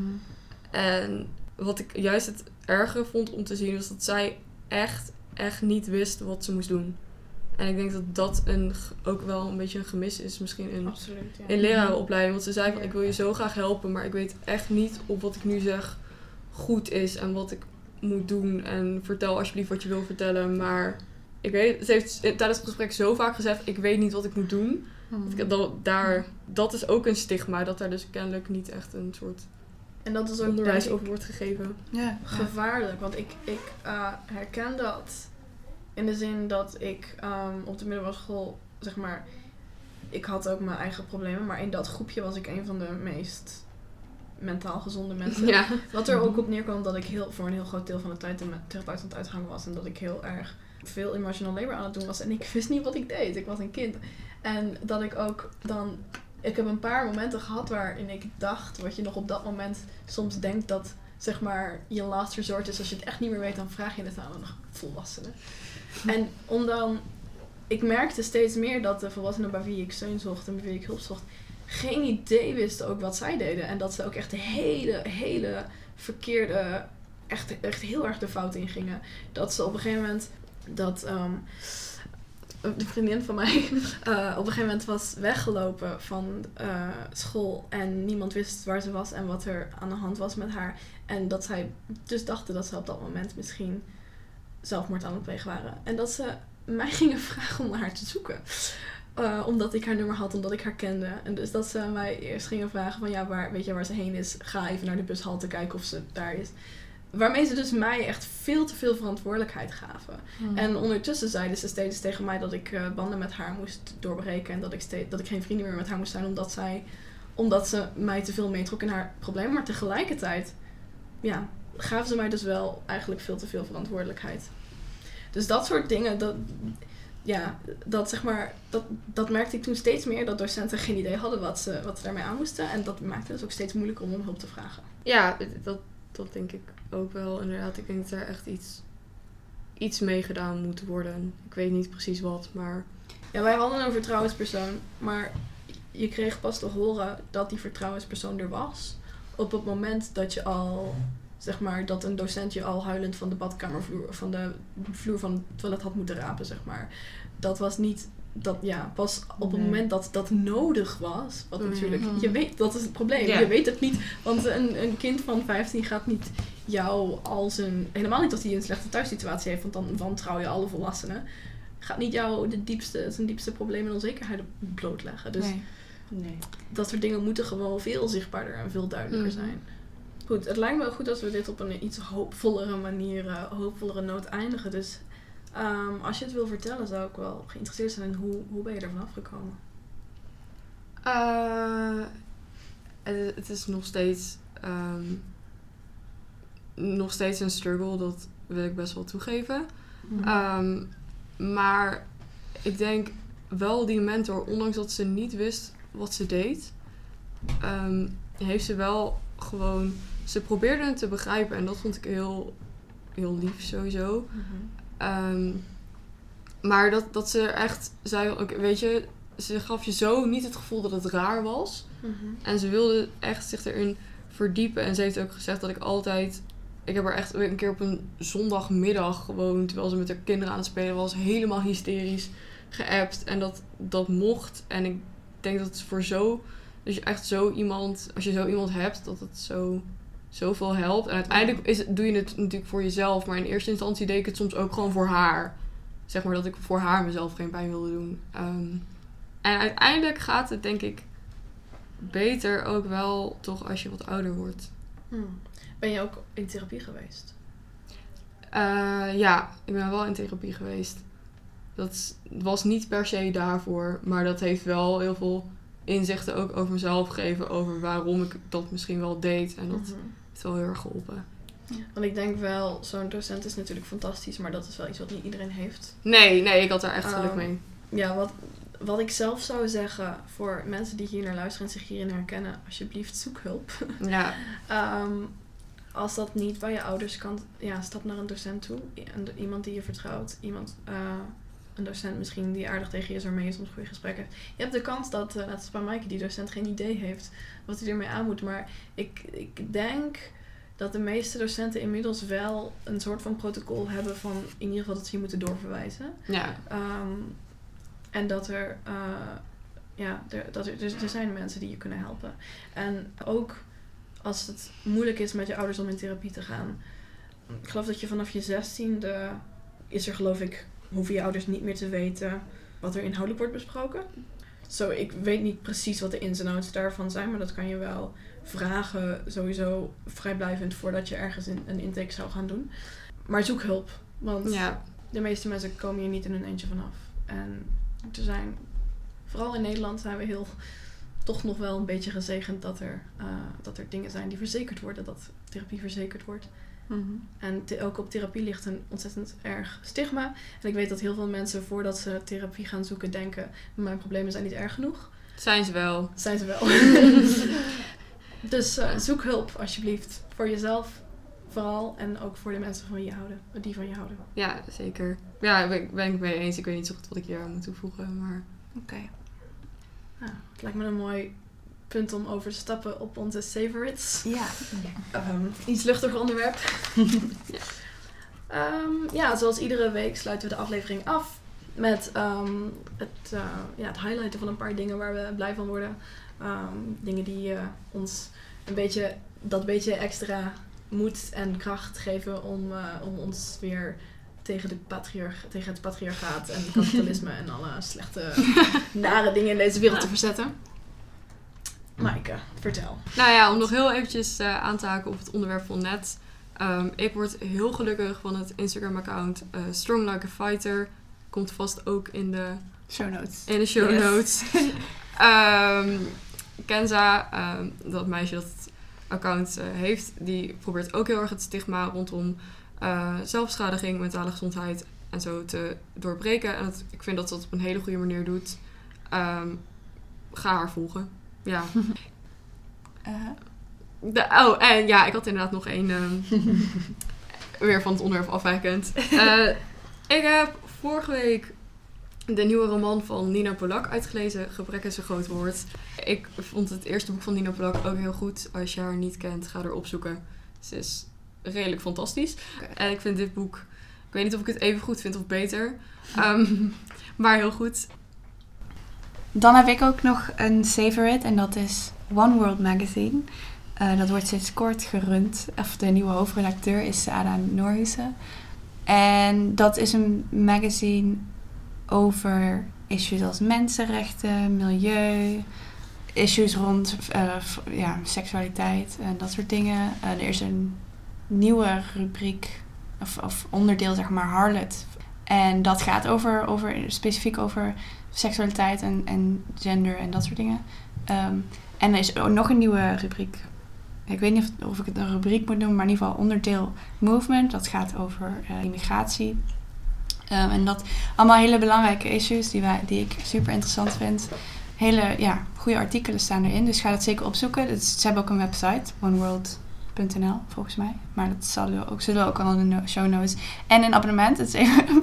S4: En wat ik juist het erge vond om te zien, was dat zij echt, echt niet wist wat ze moest doen. En ik denk dat dat een, ook wel een beetje een gemis is, misschien in,
S3: absoluut. Ja.
S4: in lerarenopleiding. Want ze zei van, ik wil je zo graag helpen, maar ik weet echt niet of wat ik nu zeg goed is en wat ik moet doen. En vertel alsjeblieft wat je wil vertellen, maar... Ik weet, ze heeft tijdens het gesprek zo vaak gezegd, ik weet niet wat ik moet doen. Dat, dat, daar, dat is ook een stigma, dat daar dus kennelijk niet echt een soort
S3: En dat is ook
S4: onderwijs over wordt gegeven.
S2: Ja,
S3: gevaarlijk. Want ik, ik eh, herken dat in de zin dat ik ehm, op de middelbare school, zeg maar, ik had ook mijn eigen problemen, maar in dat groepje was ik een van de meest mentaal gezonde mensen.
S4: Ja.
S3: Wat er ook op neerkwam dat ik heel, voor een heel groot deel van de tijd in mijn therapeut aan het uitgangen was. En dat ik heel erg veel emotional labor aan het doen was. En ik wist niet wat ik deed. Ik was een kind. En dat ik ook dan... Ik heb een paar momenten gehad waarin ik dacht, wat je nog op dat moment soms denkt dat zeg maar je last resort is. Als je het echt niet meer weet, dan vraag je het aan een volwassene. En om dan... Ik merkte steeds meer dat de volwassenen bij wie ik steun zocht en bij wie ik hulp zocht... geen idee wisten ook wat zij deden. En dat ze ook echt de hele, hele verkeerde... Echt, echt heel erg de fout in gingen. Dat ze op een gegeven moment... Dat... ehm, de vriendin van mij eh, op een gegeven moment was weggelopen van eh, school en niemand wist waar ze was en wat er aan de hand was met haar. En dat zij dus dachten dat ze op dat moment misschien zelfmoord aan het plegen waren. En dat ze mij gingen vragen om naar haar te zoeken. Eh, omdat ik haar nummer had, omdat ik haar kende. En dus dat ze mij eerst gingen vragen van ja, waar, weet je waar ze heen is? Ga even naar de bushalte kijken of ze daar is. Waarmee ze dus mij echt veel te veel verantwoordelijkheid gaven. En ondertussen zeiden ze steeds tegen mij dat ik eh, banden met haar moest doorbreken. En dat ik, steeds, dat ik geen vrienden meer met haar moest zijn omdat, zij, omdat ze mij te veel meetrok in haar probleem. Maar tegelijkertijd ja, gaven ze mij dus wel eigenlijk veel te veel verantwoordelijkheid. Dus dat soort dingen, dat, ja, dat, zeg maar, dat, dat merkte ik toen steeds meer. Dat docenten geen idee hadden wat ze, wat ze daarmee aan moesten. En dat maakte het ook steeds moeilijker om om hulp te vragen.
S4: Ja, dat, dat denk ik ook wel. Inderdaad, ik denk dat er echt iets, iets mee gedaan moet worden. Ik weet niet precies wat, maar
S3: Ja, wij hadden een vertrouwenspersoon, maar je kreeg pas te horen dat die vertrouwenspersoon er was. Op het moment dat je al, zeg maar, dat een docent je al huilend van de badkamervloer, van de vloer van het toilet had moeten rapen, zeg maar. Dat was niet, dat, ja, pas op het
S2: Nee.
S3: moment dat dat nodig was. Wat
S4: Mhm.
S3: natuurlijk, je weet, dat is het probleem.
S2: Ja.
S3: Je weet het niet, want een, een kind van 15 gaat niet jou als een, helemaal niet als hij een slechte thuissituatie heeft, want dan wantrouw je alle volwassenen gaat niet jou de diepste, zijn diepste problemen en onzekerheden blootleggen. Dus
S2: Nee.
S3: dat soort dingen moeten gewoon veel zichtbaarder en veel duidelijker
S4: Mhm.
S3: zijn. Goed, het lijkt me goed dat we dit op een iets hoopvollere manier, eh, hoopvollere noot eindigen. Dus ehm, als je het wil vertellen, zou ik wel geïnteresseerd zijn in hoe, hoe ben je er vanaf gekomen?
S4: Eh, het, het is nog steeds, ehm, nog steeds een struggle, dat wil ik best wel toegeven. Ehm, maar ik denk wel die mentor, ondanks dat ze niet wist wat ze deed, ehm, heeft ze wel gewoon. Ze probeerde het te begrijpen en dat vond ik heel, heel lief sowieso. Ehm, maar dat, dat ze echt zei: Weet je, ze gaf je zo niet het gevoel dat het raar was.
S3: Mhm.
S4: En ze wilde echt zich erin verdiepen. En ze heeft ook gezegd dat ik altijd. Ik heb haar echt een keer op een zondagmiddag gewoon, terwijl ze met haar kinderen aan het spelen was, helemaal hysterisch geappt. En dat, dat mocht. En ik denk dat het voor zo. Dus je echt zo iemand, als je zo iemand hebt, dat het zo, zoveel helpt. En uiteindelijk is, doe je het natuurlijk voor jezelf. Maar in eerste instantie deed ik het soms ook gewoon voor haar. Zeg maar dat ik voor haar mezelf geen pijn wilde doen. Ehm, en uiteindelijk gaat het denk ik beter ook wel toch als je wat ouder wordt.
S3: Hmm. Ben je ook in therapie geweest?
S4: Eh, ja, ik ben wel in therapie geweest. Dat was niet per se daarvoor, maar dat heeft wel heel veel inzichten ook over mezelf gegeven. Over waarom ik dat misschien wel deed. En dat
S3: Mhm.
S4: heeft wel heel erg geholpen.
S3: Want ik denk wel, zo'n docent is natuurlijk fantastisch, maar dat is wel iets wat niet iedereen heeft.
S4: Nee, nee, ik had daar echt geluk
S3: Oh.
S4: mee.
S3: Ja, wat, wat ik zelf zou zeggen voor mensen die hier naar luisteren en zich hierin herkennen, alsjeblieft zoek hulp.
S4: Ja,
S3: Ehm, als dat niet bij je ouders kan, ja, stap naar een docent toe. Iemand die je vertrouwt. Iemand, eh, een docent misschien die aardig tegen je is, waarmee je soms goede gesprekken hebt. Je hebt de kans dat, eh net bij Maaike, die docent geen idee heeft wat hij ermee aan moet. Maar ik, ik denk dat de meeste docenten inmiddels wel een soort van protocol hebben van in ieder geval dat ze je moeten doorverwijzen.
S4: ja.
S3: Ehm, en dat er, eh, ja, er, dat er, dus er zijn mensen die je kunnen helpen. En ook als het moeilijk is met je ouders om in therapie te gaan. Ik geloof dat je vanaf je zestiende is er geloof ik, hoeven je ouders niet meer te weten wat er inhoudelijk wordt besproken. Zo, ik weet niet precies wat de ins en outs daarvan zijn, maar dat kan je wel vragen sowieso vrijblijvend voordat je ergens in, een intake zou gaan doen. Maar zoek hulp, want
S4: ja.
S3: de meeste mensen komen hier niet in hun eentje vanaf. En er zijn, vooral in Nederland zijn we heel, toch nog wel een beetje gezegend dat er, eh, dat er dingen zijn die verzekerd worden, dat therapie verzekerd wordt. En te- ook op therapie ligt een ontzettend erg stigma. En ik weet dat heel veel mensen voordat ze therapie gaan zoeken denken, mijn problemen zijn niet erg genoeg.
S4: Zijn ze wel.
S3: Zijn ze wel. dus eh, zoek hulp alsjeblieft. Voor jezelf Vooral. En ook voor de mensen van je houden, die van je houden.
S4: Ja, zeker. Ja, ben, ben ik mee eens. Ik weet niet zo goed wat ik hier aan moet toevoegen, maar...
S2: Oké.
S3: Ja, het lijkt me een mooi punt om over te stappen op onze favorites.
S2: Ja.
S3: Ehm, iets luchtiger onderwerp.
S4: Ja.
S3: Ehm, ja, zoals iedere week sluiten we de aflevering af met ehm, het, eh, ja, het highlighten van een paar dingen waar we blij van worden. Dingen die eh, ons een beetje, dat beetje extra moed en kracht geven om, eh, om ons weer tegen, de patriarch, tegen het patriarchaat en kapitalisme en alle slechte, nare dingen in deze wereld te verzetten. Maaike, vertel.
S4: Nou ja, om nog heel eventjes eh, aan te haken op het onderwerp van net. Ehm, ik word heel gelukkig van het Instagram-account eh, Strong Like a Fighter. Komt vast ook in de,
S2: Show notes.
S4: in de show
S2: Yes.
S4: notes. Ehm, Kenza, ehm, dat meisje dat het account eh, heeft, die probeert ook heel erg het stigma rondom eh, zelfschadiging, mentale gezondheid en zo te doorbreken. En dat, ik vind dat ze dat op een hele goede manier doet. Ehm, ga haar volgen. Ja.
S2: Eh,
S4: De, oh, en ja, ik had inderdaad nog één. ehm, weer van het onderwerp afwijkend. Eh, ik heb vorige week de nieuwe roman van Nina Polak uitgelezen. Gebrek is een groot woord. Ik vond het eerste boek van Nina Polak ook heel goed. Als je haar niet kent, ga er opzoeken. Ze is redelijk fantastisch. En ik vind dit boek... Ik weet niet of ik het even goed vind of beter. Ehm, maar heel goed.
S2: Dan heb ik ook nog een favorite en dat is One World Magazine. Eh, dat wordt sinds kort gerund. Of de nieuwe hoofdredacteur is Ada Noorhuizen. En dat is een magazine over issues als mensenrechten, milieu, issues rond eh, ja, seksualiteit en dat soort dingen. Eh, er is een nieuwe rubriek of, of onderdeel, zeg maar, Harlot. En dat gaat over, over specifiek over seksualiteit en, en gender en dat soort dingen. Ehm, en er is ook nog een nieuwe rubriek. Ik weet niet of, of ik het een rubriek moet noemen, maar in ieder geval onderdeel movement. Dat gaat over eh, immigratie. Ehm, en dat allemaal hele belangrijke issues die, wij, die ik super interessant vind. Hele ja, goede artikelen staan erin, dus ga dat zeker opzoeken. Is- ze hebben ook een website, oneworld.nl volgens mij. Maar dat zullen we ook, zullen we ook al in de show notes. En een abonnement, het is even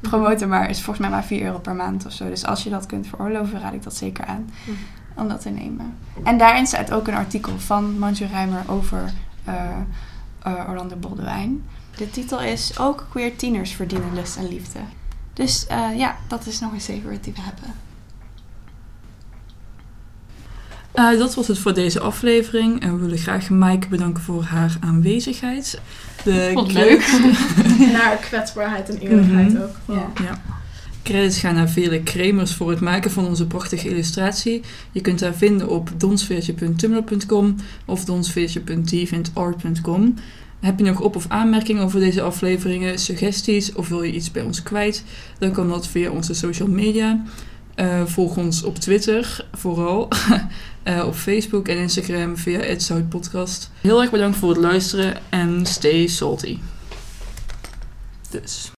S2: promoten, maar is volgens mij maar 4 euro per maand of zo. Dus als je dat kunt veroorloven, raad ik dat zeker aan
S4: Mhm.
S2: om dat te nemen. En daarin staat ook een artikel van Manju Rijmer over eh, eh, Orlando Boldewijn. De titel is ook queer tieners verdienen lust en liefde. Dus eh, ja, dat is nog een favorite die we hebben.
S6: Eh, dat was het voor deze aflevering. En we willen graag Maaike bedanken voor haar aanwezigheid. De
S4: Vond
S3: En haar kwetsbaarheid en eerlijkheid
S6: Mhm.
S3: ook.
S2: Ja.
S6: Credits gaan naar Vele Kremers voor het maken van onze prachtige illustratie. Je kunt haar vinden op donsveertje.tumblr.com of donsveertje.deviantart.com. Heb je nog op- of aanmerkingen over deze afleveringen, suggesties of wil je iets bij ons kwijt? Dan kan dat via onze social media. Eh, volg ons op Twitter vooral. Eh, op Facebook en Instagram via het. Heel erg bedankt voor het luisteren en stay salty. Dus.